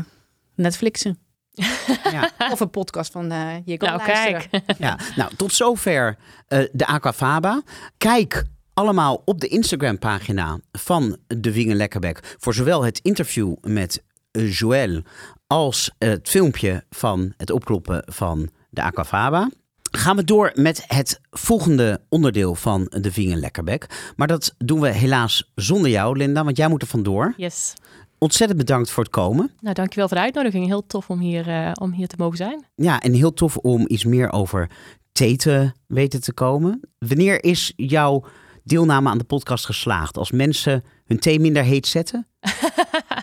Netflixen. <laughs> Ja. Of een podcast van eh je kan Nou, luisteren. kijk. Ja, nou, tot zover eh, de Aquafaba. Kijk allemaal op de Instagram-pagina van de Wingen Lekkerbek voor zowel het interview met Joël als het filmpje van het opkloppen van de Aquafaba. Gaan we door met het volgende onderdeel van de Wingen Lekkerbek. Maar dat doen we helaas zonder jou, Linda, want jij moet er vandoor. Yes. Ontzettend bedankt voor het komen. Nou, dankjewel voor de uitnodiging. Heel tof om hier, eh, om hier te mogen zijn. Ja, en heel tof om iets meer over thee te weten te komen. Wanneer is jouw deelname aan de podcast geslaagd? Als mensen hun thee minder heet zetten? <laughs>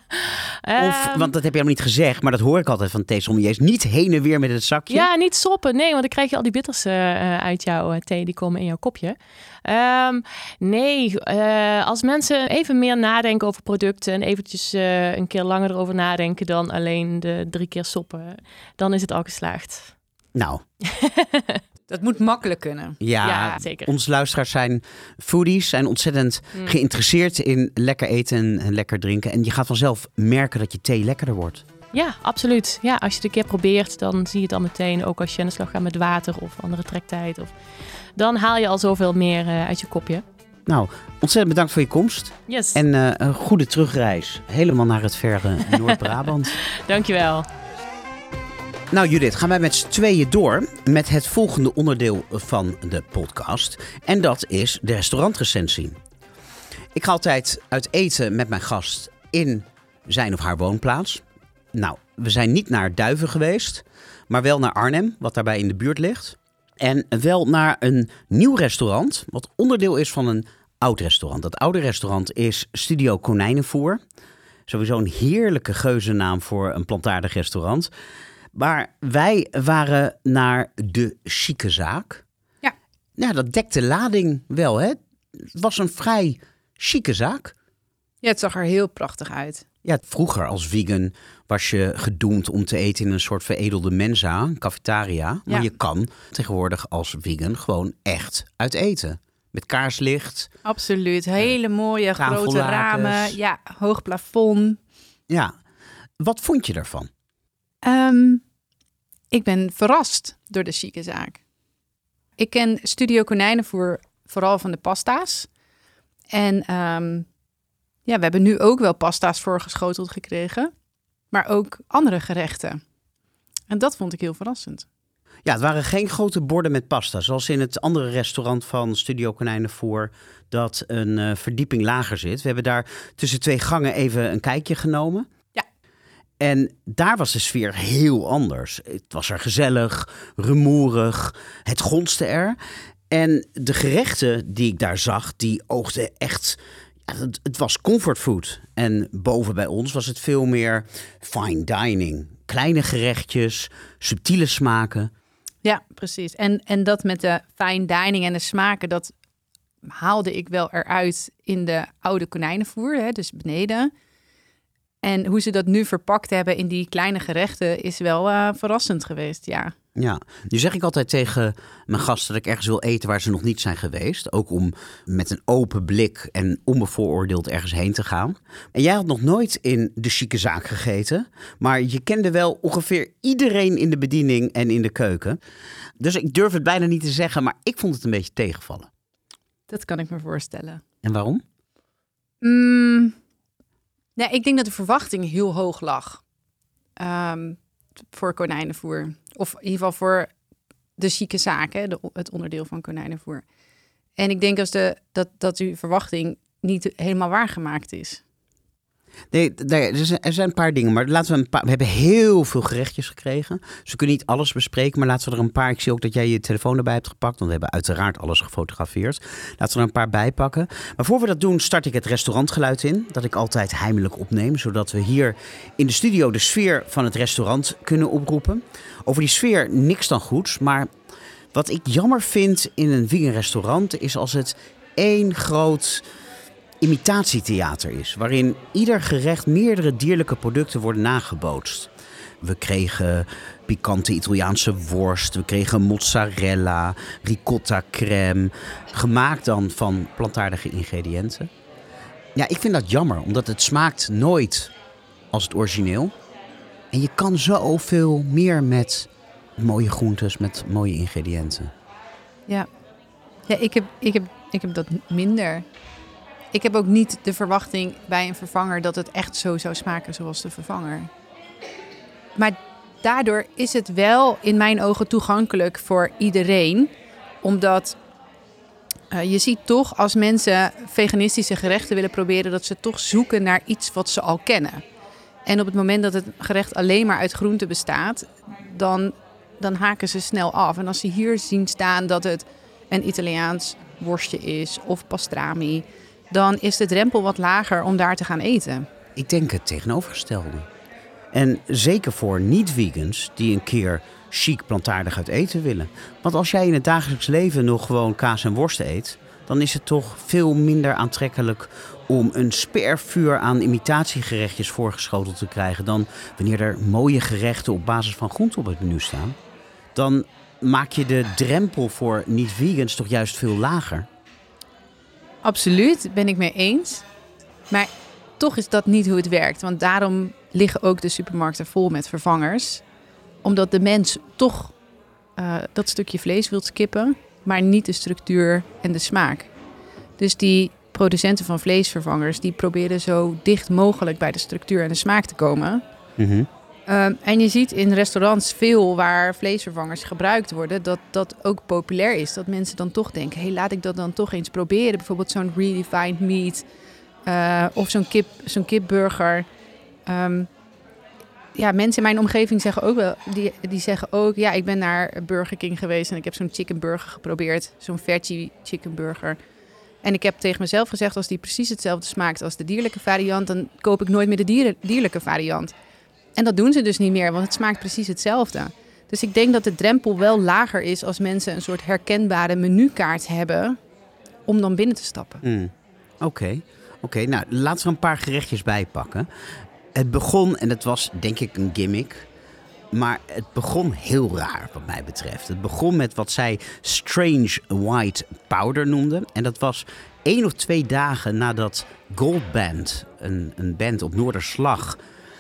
Of, Ehm, want dat heb je helemaal niet gezegd, maar dat hoor ik altijd van thee sommeliers. Niet heen en weer met het zakje. Ja, niet soppen. Nee, want dan krijg je al die bitters eh, eh, uit jouw eh, thee. Die komen in jouw kopje. Ehm, nee, als mensen even meer nadenken over producten... en eventjes een keer langer erover nadenken... dan alleen de drie keer soppen, dan is het al geslaagd. Nou, <laughs> Dat moet makkelijk kunnen. ja, Ja, zeker. onze luisteraars zijn foodies, zijn ontzettend Mm. geïnteresseerd in lekker eten en, en lekker drinken. En je gaat vanzelf merken dat je thee lekkerder wordt. Ja, absoluut. Ja, als je het een keer probeert, dan zie je het al meteen. Ook als je aan de slag gaat met water of andere trektijd. Of... Dan haal je al zoveel meer eh, uit je kopje. Nou, ontzettend bedankt voor je komst. Yes, En eh, een goede terugreis. Helemaal naar het verre <laughs> Noord-Brabant. dankjewel. Nou Judith, gaan wij met z'n tweeën door met het volgende onderdeel van de podcast. En dat is de restaurantrecensie. Ik ga altijd uit eten met mijn gast in zijn of haar woonplaats. Nou, we zijn niet naar Duiven geweest, maar wel naar Arnhem, wat daarbij in de buurt ligt. En wel naar een nieuw restaurant, wat onderdeel is van een oud restaurant. Dat oude restaurant is Studio Konijnenvoer. Sowieso een heerlijke geuzennaam voor een plantaardig restaurant. Maar wij waren naar de chique zaak. Ja. Ja, dat dekt de lading wel, hè? Het was een vrij chique zaak. Ja, het zag er heel prachtig uit. Ja, vroeger als vegan was je gedoemd om te eten in een soort veredelde mensa, een cafetaria. Maar Ja. je kan tegenwoordig als vegan gewoon echt uit eten. Met kaarslicht. Absoluut. Hele mooie grote ramen. Ja, hoog plafond. Ja. Wat vond je daarvan? Ehm, ik ben verrast door de chique zaak. Ik ken Studio Konijnenvoer vooral van de pasta's. En ehm, ja, we hebben nu ook wel pasta's voorgeschoteld gekregen. maar ook andere gerechten. En dat vond ik heel verrassend. Ja, het waren geen grote borden met pasta. Zoals in het andere restaurant van Studio Konijnenvoer, dat een uh, verdieping lager zit. We hebben daar tussen twee gangen even een kijkje genomen. Ja. En daar was de sfeer heel anders. Het was er gezellig, rumoerig, het gonste er. En de gerechten die ik daar zag, die oogden echt het, het, was comfortfood. En boven bij ons was het veel meer fine dining. Kleine gerechtjes, subtiele smaken. Ja, precies. En, en dat met de fine dining en de smaken, dat haalde ik wel eruit in de oude konijnenvoer, hè, dus beneden. En hoe ze dat nu verpakt hebben in die kleine gerechten is wel uh, verrassend geweest, ja. Ja, nu zeg ik altijd tegen mijn gasten dat ik ergens wil eten waar ze nog niet zijn geweest. Ook om met een open blik en onbevooroordeeld ergens heen te gaan. En jij had nog nooit in de chique zaak gegeten, maar je kende wel ongeveer iedereen in de bediening en in de keuken. Dus ik durf het bijna niet te zeggen, maar ik vond het een beetje tegenvallen. Dat kan ik me voorstellen. En waarom? Mm, nee, ik denk dat de verwachting heel hoog lag. Um, voor konijnenvoer. Of in ieder geval voor de zieke zaken, de, het onderdeel van konijnenvoer. En ik denk als de, dat, dat uw verwachting niet helemaal waargemaakt is. Nee, er zijn een paar dingen, maar laten we een paar. We hebben heel veel gerechtjes gekregen. Dus we kunnen niet alles bespreken, maar laten we er een paar. Ik zie ook dat jij je telefoon erbij hebt gepakt, want we hebben uiteraard alles gefotografeerd. Laten we er een paar bij pakken. Maar voor we dat doen, start ik het restaurantgeluid in, dat ik altijd heimelijk opneem, zodat we hier in de studio de sfeer van het restaurant kunnen oproepen. Over die sfeer niks dan goeds, maar wat ik jammer vind in een vegan restaurant is als het één groot imitatietheater is, waarin ieder gerecht meerdere dierlijke producten worden nagebootst. We kregen pikante Italiaanse worst, we kregen mozzarella, ricotta crème, gemaakt dan van plantaardige ingrediënten. Ja, ik vind dat jammer, omdat het smaakt nooit als het origineel. En je kan zoveel meer met mooie groentes, met mooie ingrediënten. Ja, ja ik, heb, ik, heb, ik heb dat minder. Ik heb ook niet de verwachting bij een vervanger dat het echt zo zou smaken zoals de vervanger. Maar daardoor is het wel in mijn ogen toegankelijk voor iedereen. Omdat uh, je ziet toch als mensen veganistische gerechten willen proberen, dat ze toch zoeken naar iets wat ze al kennen. En op het moment dat het gerecht alleen maar uit groenten bestaat, dan, dan haken ze snel af. En als ze hier zien staan dat het een Italiaans worstje is of pastrami, dan is de drempel wat lager om daar te gaan eten. Ik denk het tegenovergestelde. En zeker voor niet-vegans die een keer chic plantaardig uit eten willen. Want als jij in het dagelijks leven nog gewoon kaas en worst eet, dan is het toch veel minder aantrekkelijk om een spervuur aan imitatiegerechtjes voorgeschoteld te krijgen dan wanneer er mooie gerechten op basis van groenten op het menu staan. Dan maak je de drempel voor niet-vegans toch juist veel lager. Absoluut, ben ik mee eens. Maar toch is dat niet hoe het werkt. Want daarom liggen ook de supermarkten vol met vervangers. Omdat de mens toch uh, dat stukje vlees wil skippen, maar niet de structuur en de smaak. Dus die producenten van vleesvervangers, die proberen zo dicht mogelijk bij de structuur en de smaak te komen. Mm Ehm, en je ziet in restaurants veel waar vleesvervangers gebruikt worden, dat dat ook populair is. Dat mensen dan toch denken, hey, laat ik dat dan toch eens proberen. Bijvoorbeeld zo'n redefined meat uh, of zo'n kip, zo'n kipburger. Um, ja, mensen in mijn omgeving zeggen ook wel, die, die zeggen ook, ja, ik ben naar Burger King geweest en ik heb zo'n chicken burger geprobeerd, zo'n veggie chicken burger. En ik heb tegen mezelf gezegd, als die precies hetzelfde smaakt als de dierlijke variant, dan koop ik nooit meer de dierlijke variant. En dat doen ze dus niet meer, want het smaakt precies hetzelfde. Dus ik denk dat de drempel wel lager is als mensen een soort herkenbare menukaart hebben om dan binnen te stappen. Mm. Oké, oké. nou laten we een paar gerechtjes bijpakken. Het begon, en het was denk ik een gimmick, maar het begon heel raar wat mij betreft. Het begon met wat zij strange white powder noemden. En dat was één of twee dagen nadat Gold Band, een, een band op Noorderslag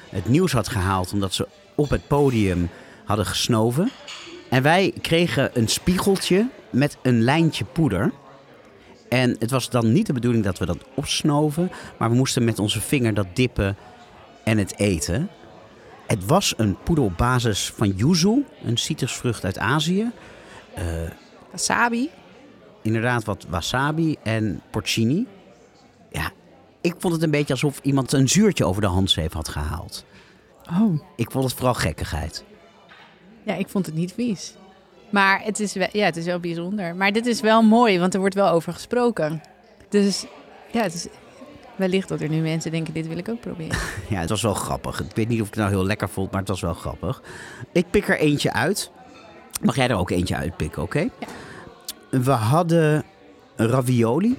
het nieuws had gehaald omdat ze op het podium hadden gesnoven. En wij kregen een spiegeltje met een lijntje poeder. En het was dan niet de bedoeling dat we dat opsnoven, maar we moesten met onze vinger dat dippen en het eten. Het was een poeder op basis van yuzu, een citrusvrucht uit Azië. Uh, Wasabi. Inderdaad, wat wasabi en porcini. Ja, ik vond het een beetje alsof iemand een zuurtje over de handzeep had gehaald. Oh. Ik vond het vooral gekkigheid. Ja, ik vond het niet vies. Maar het is, wel, ja, het is wel bijzonder. Maar dit is wel mooi, want er wordt wel over gesproken. Dus ja, het is wellicht dat er nu mensen denken, dit wil ik ook proberen. <laughs> Ja, het was wel grappig. Ik weet niet of ik het nou heel lekker vond, maar het was wel grappig. Ik pik er eentje uit. Mag jij er ook eentje uitpikken, oké? Ja. We hadden ravioli.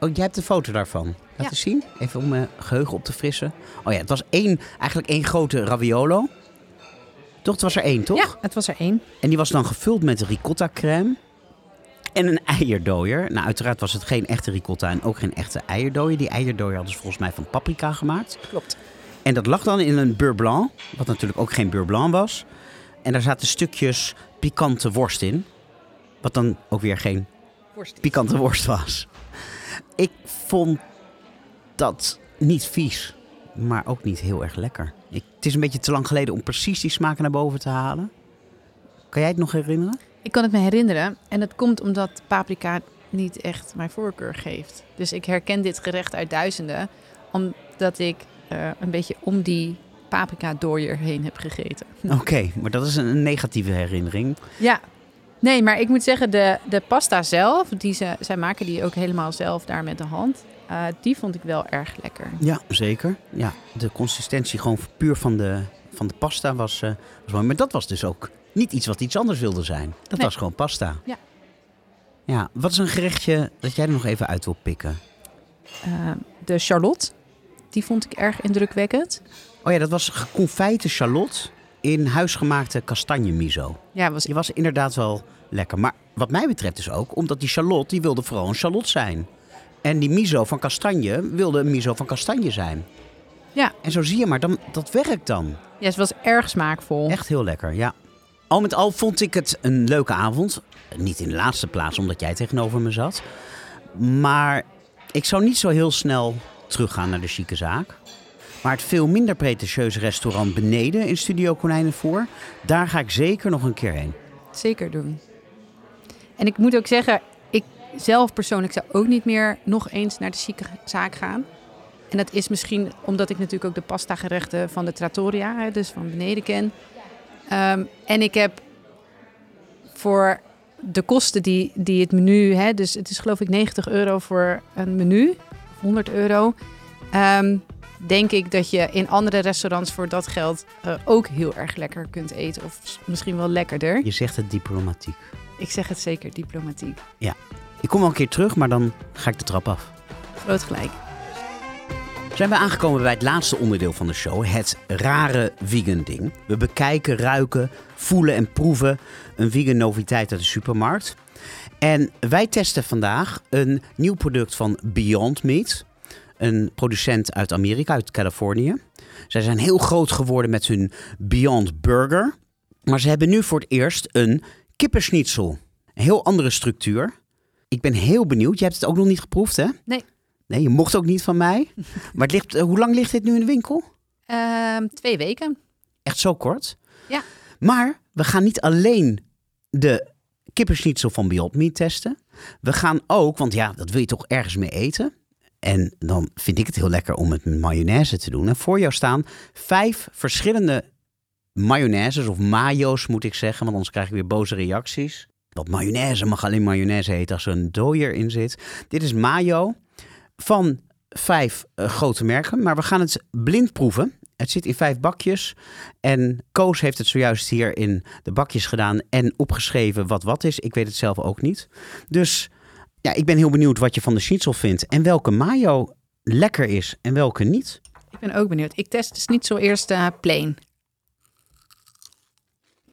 Oh, jij hebt een foto daarvan. Laten Ja. zien. Even om mijn geheugen op te frissen. Oh ja, het was één, eigenlijk één grote raviolo. Toch? Het was er één, toch? Ja, het was er één. En die was dan gevuld met ricotta crème. En een eierdooier. Nou, uiteraard was het geen echte ricotta en ook geen echte eierdooier. Die eierdooier hadden ze volgens mij van paprika gemaakt. Klopt. En dat lag dan in een beurre blanc, wat natuurlijk ook geen beurre blanc was. En daar zaten stukjes pikante worst in. Wat dan ook weer geen pikante worst was. Ik vond dat niet vies, maar ook niet heel erg lekker. Ik, het is een beetje te lang geleden om precies die smaken naar boven te halen. Kan jij het nog herinneren? Ik kan het me herinneren. En dat komt omdat paprika niet echt mijn voorkeur geeft. Dus ik herken dit gerecht uit duizenden. Omdat ik eh, een beetje om die paprika dooier heen heb gegeten. Oké, maar dat is een negatieve herinnering. Ja. Nee, maar ik moet zeggen, de, de pasta zelf, die ze, zij maken die ook helemaal zelf daar met de hand. eh, die vond ik wel erg lekker. Ja, zeker. Ja, de consistentie gewoon puur van de, van de pasta was, eh, was mooi. Maar dat was dus ook niet iets wat iets anders wilde zijn. Dat Nee. was gewoon pasta. Ja. Ja, wat is een gerechtje dat jij er nog even uit wil pikken? Eh, de charlotte, die vond ik erg indrukwekkend. Oh ja, dat was geconfijte shallot in huisgemaakte kastanje miso. Ja, was Die was inderdaad wel lekker. Maar wat mij betreft dus ook, omdat die shallot, die wilde vooral een shallot zijn. En die miso van kastanje wilde een miso van kastanje zijn. Ja. En zo zie je maar, dan, dat werkt dan. Ja, ze was erg smaakvol. Echt heel lekker, ja. Al met al vond ik het een leuke avond. Niet in de laatste plaats, omdat jij tegenover me zat. Maar ik zou niet zo heel snel teruggaan naar de chique zaak. Maar het veel minder pretentieuze restaurant beneden in Studio Konijnenvoer... daar ga ik zeker nog een keer heen. Zeker doen. En ik moet ook zeggen, ik zelf persoonlijk zou ook niet meer nog eens naar de chique zaak gaan. En dat is misschien omdat ik natuurlijk ook de pasta gerechten van de Trattoria, dus van beneden ken. Ehm, en ik heb voor de kosten die, die het menu, hè, dus het is geloof ik 90 euro voor een menu, 100 euro. ehm, denk ik dat je in andere restaurants voor dat geld eh, ook heel erg lekker kunt eten. Of misschien wel lekkerder. Je zegt het diplomatiek. Ik zeg het zeker, diplomatiek. Ik kom wel een keer terug, maar dan ga ik de trap af. Groot gelijk. Zijn we aangekomen bij het laatste onderdeel van de show, het rare vegan ding. We bekijken, ruiken, voelen en proeven een vegan noviteit uit de supermarkt. En wij testen vandaag een nieuw product van Beyond Meat, een producent uit Amerika, uit Californië. Zij zijn heel groot geworden met hun Beyond Burger, maar ze hebben nu voor het eerst een kippenschnitzel. Een heel andere structuur. Ik ben heel benieuwd. Je hebt het ook nog niet geproefd, hè? Nee. Nee, je mocht ook niet van mij. <laughs> Maar het ligt, eh, hoe lang ligt dit nu in de winkel? Ehm, twee weken. Echt zo kort? Ja. Maar we gaan niet alleen de kippenschnitzel van Beyond Meat testen. We gaan ook, want ja, dat wil je toch ergens mee eten. En dan vind ik het heel lekker om het met mayonaise te doen. En voor jou staan vijf verschillende mayonnaises, of mayo's moet ik zeggen, want anders krijg ik weer boze reacties. Want mayonaise mag alleen mayonaise heten als er een dooier in zit. Dit is mayo van vijf eh, grote merken, maar we gaan het blind proeven. Het zit in vijf bakjes en Koos heeft het zojuist hier in de bakjes gedaan en opgeschreven wat wat is. Ik weet het zelf ook niet. Dus ja, ik ben heel benieuwd wat je van de schnitzel vindt en welke mayo lekker is en welke niet. Ik ben ook benieuwd. Ik test dus niet zo eerst eh, plain.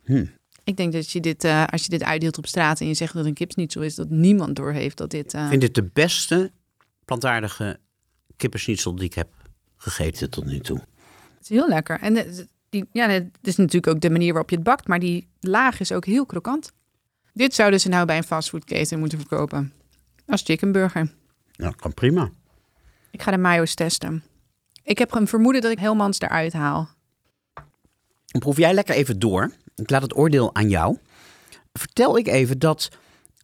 Hm. Ik denk dat je dit, eh, als je dit uitdeelt op straat en je zegt dat een kipsnitzel is, dat niemand doorheeft dat dit... eh, Ik vind dit de beste plantaardige kippenschnitzel die ik heb gegeten tot nu toe. Het is heel lekker. En die, ja, het is natuurlijk ook de manier waarop je het bakt, maar die laag is ook heel krokant. Dit zouden ze nou bij een fastfoodketen moeten verkopen. Als chickenburger. Ja, kan prima. Ik ga de mayo's testen. Ik heb een vermoeden dat ik Helmans eruit haal. proef jij lekker even door. Ik laat het oordeel aan jou. Vertel ik even dat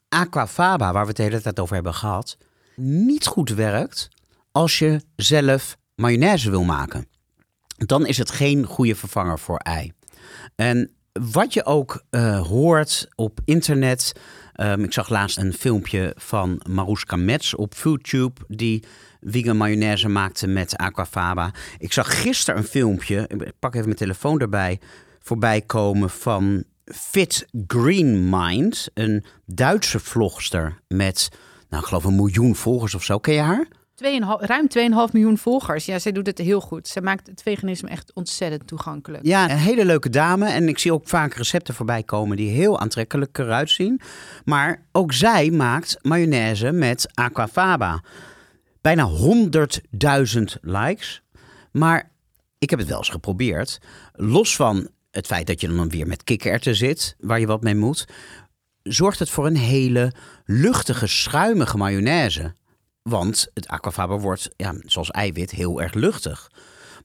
aquafaba, waar we het de hele tijd over hebben gehad, niet goed werkt als je zelf mayonaise wil maken. Dan is het geen goede vervanger voor ei. En wat je ook uh, hoort op internet. Um, ik zag laatst een filmpje van Maruska Metz op YouTube. Die vegan mayonaise maakte met aquafaba. Ik zag gisteren een filmpje. Ik pak even mijn telefoon erbij. Voorbij komen van Fit Green Mind. Een Duitse vlogster met, nou, ik geloof een miljoen volgers of zo. Ken je haar? Ruim 2,5 miljoen volgers. Ja, zij doet het heel goed. Ze maakt het veganisme echt ontzettend toegankelijk. Ja, een hele leuke dame. En ik zie ook vaak recepten voorbij komen die heel aantrekkelijk eruit zien. Maar ook zij maakt mayonaise met aquafaba. Bijna 100.000 likes. Maar ik heb het wel eens geprobeerd. Los van het feit dat je dan weer met kikkererwten zit, waar je wat mee moet, zorgt het voor een hele luchtige, schuimige mayonaise. Want het aquafaba wordt, ja, zoals eiwit, heel erg luchtig.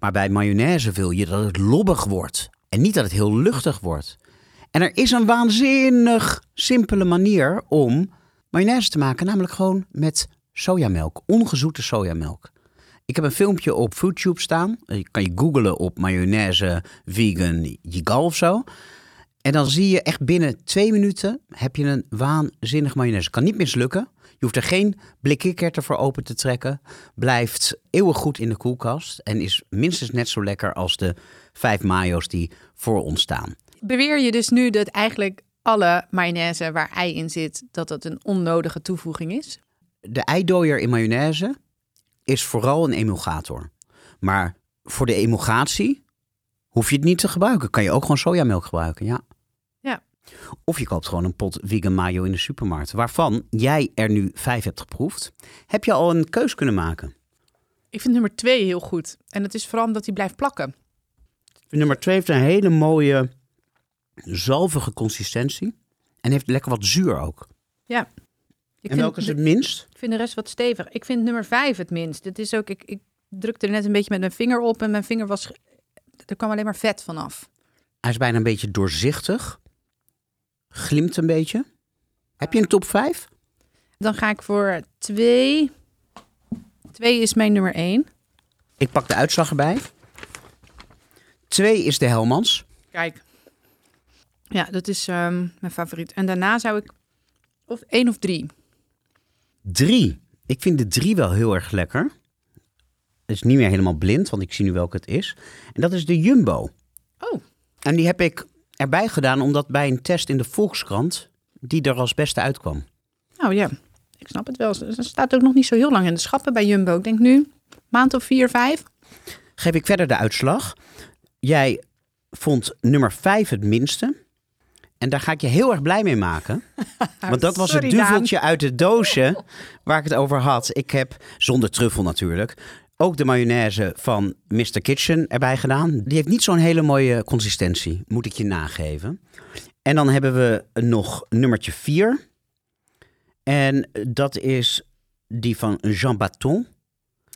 Maar bij mayonaise wil je dat het lobbig wordt. En niet dat het heel luchtig wordt. En er is een waanzinnig simpele manier om mayonaise te maken. Namelijk gewoon met sojamelk. Ongezoete sojamelk. Ik heb een filmpje op FoodTube staan. Je kan je googlen op mayonaise vegan jigal of zo. En dan zie je echt binnen twee minuten heb je een waanzinnig mayonaise. Kan niet mislukken. Je hoeft er geen blik kikkerten voor open te trekken. Blijft eeuwig goed in de koelkast. En is minstens net zo lekker als de vijf mayo's die voor ons staan. Beweer je dus nu dat eigenlijk alle mayonaise waar ei in zit, dat dat een onnodige toevoeging is? De eidooier in mayonaise is vooral een emulgator. Maar voor de emulgatie hoef je het niet te gebruiken. Kan je ook gewoon sojamelk gebruiken, ja. Of je koopt gewoon een pot vegan mayo in de supermarkt, waarvan jij er nu vijf hebt geproefd. Heb je al een keus kunnen maken? Ik vind nummer twee heel goed. En het is vooral omdat hij blijft plakken. Nummer twee heeft een hele mooie zalvige consistentie. En heeft lekker wat zuur ook. Ja. Ik en welke is het minst? Ik vind de rest wat stevig. Ik vind nummer vijf het minst. Het is ook, ik, ik drukte er net een beetje met mijn vinger op en mijn vinger was, er kwam alleen maar vet vanaf. Hij is bijna een beetje doorzichtig glimt een beetje. Heb je een top 5? Dan ga ik voor 2. 2 is mijn nummer 1. Ik pak de uitslag erbij. 2 is de Helmans. Kijk. Ja, dat is um, mijn favoriet. En daarna zou ik of 1 of 3. 3. Ik vind de 3 wel heel erg lekker. Het is niet meer helemaal blind, want ik zie nu welke het is. En dat is de Jumbo. Oh. En die heb ik erbij gedaan omdat bij een test in de Volkskrant die er als beste uitkwam. Nou ja, ik snap het wel. Er staat ook nog niet zo heel lang in de schappen bij Jumbo. Ik denk nu maand of vier, vijf. Geef ik verder de uitslag. Jij vond nummer vijf het minste. En daar ga ik je heel erg blij mee maken. <laughs> Want dat was het duveltje uit het doosje waar ik het over had. Ik heb, zonder truffel natuurlijk, ook de mayonaise van Mr. Kitchen erbij gedaan. Die heeft niet zo'n hele mooie consistentie, moet ik je nageven. En dan hebben we nog nummertje 4. En dat is die van Jean Baton.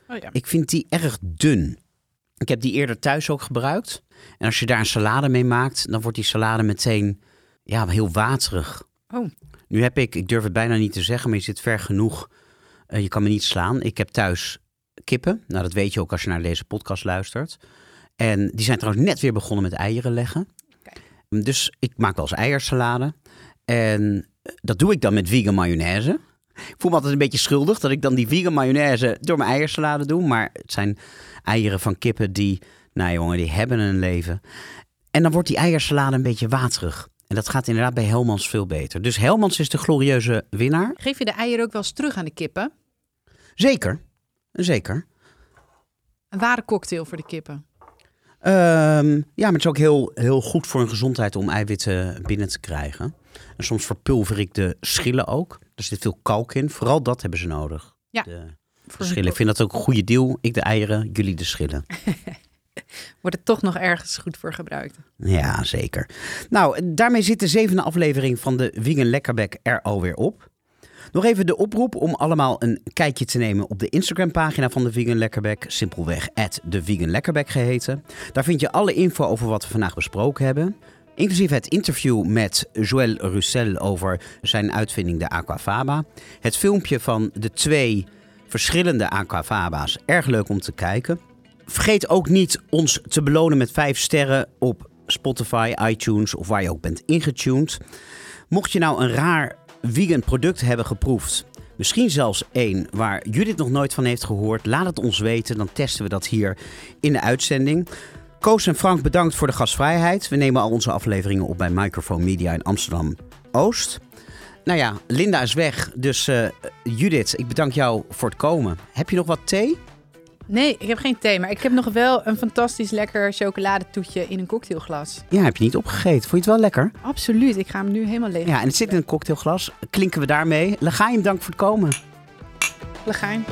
Oh ja. Ik vind die erg dun. Ik heb die eerder thuis ook gebruikt. En als je daar een salade mee maakt, dan wordt die salade meteen ja, heel waterig. Oh. Nu heb ik, ik durf het bijna niet te zeggen, maar je zit ver genoeg. Uh, je kan me niet slaan. Ik heb thuis kippen. Nou, dat weet je ook als je naar deze podcast luistert. En die zijn trouwens net weer begonnen met eieren leggen. Dus ik maak wel eens eiersalade. En dat doe ik dan met vegan mayonaise. Ik voel me altijd een beetje schuldig dat ik dan die vegan mayonaise door mijn eiersalade doe. Maar het zijn eieren van kippen die, nou jongen, die hebben een leven. En dan wordt die eiersalade een beetje waterig. En dat gaat inderdaad bij Helmans veel beter. Dus Helmans is de glorieuze winnaar. Geef je de eieren ook wel eens terug aan de kippen? Zeker. Zeker. Een ware cocktail voor de kippen. Um, ja, maar het is ook heel, heel goed voor hun gezondheid om eiwitten binnen te krijgen. En soms verpulver ik de schillen ook. Er zit veel kalk in. Vooral dat hebben ze nodig. Ja. De, de schillen. Ik vind dat ook een goede deal. Ik de eieren, jullie de schillen. <laughs> Wordt het toch nog ergens goed voor gebruikt. Ja, zeker. Nou, daarmee zit de zevende aflevering van de Vegan Lekkerbek er alweer op. Nog even de oproep om allemaal een kijkje te nemen op de Instagram-pagina van de Vegan Lekkerback. Simpelweg de Vegan Lekkerback geheten. Daar vind je alle info over wat we vandaag besproken hebben. Inclusief het interview met Joël Roussel over zijn uitvinding de Aquafaba. Het filmpje van de twee verschillende Aquafaba's. Erg leuk om te kijken. Vergeet ook niet ons te belonen met 5 sterren op Spotify, iTunes of waar je ook bent ingetuned. Mocht je nou een raar vegan product hebben geproefd, misschien zelfs één waar Judith nog nooit van heeft gehoord, laat het ons weten. Dan testen we dat hier in de uitzending. Koos en Frank, bedankt voor de gastvrijheid. We nemen al onze afleveringen op bij Microphone Media in Amsterdam Oost. Nou ja, Linda is weg. Dus uh, Judith, ik bedank jou voor het komen. Heb je nog wat thee? Nee, ik heb geen thee, maar ik heb nog wel een fantastisch lekker chocoladetoetje in een cocktailglas. Ja, heb je niet opgegeten. Vond je het wel lekker? Absoluut, ik ga hem nu helemaal leeg. Ja, en het zit in een cocktailglas. Klinken we daarmee. Legijn, dank voor het komen. Legijn.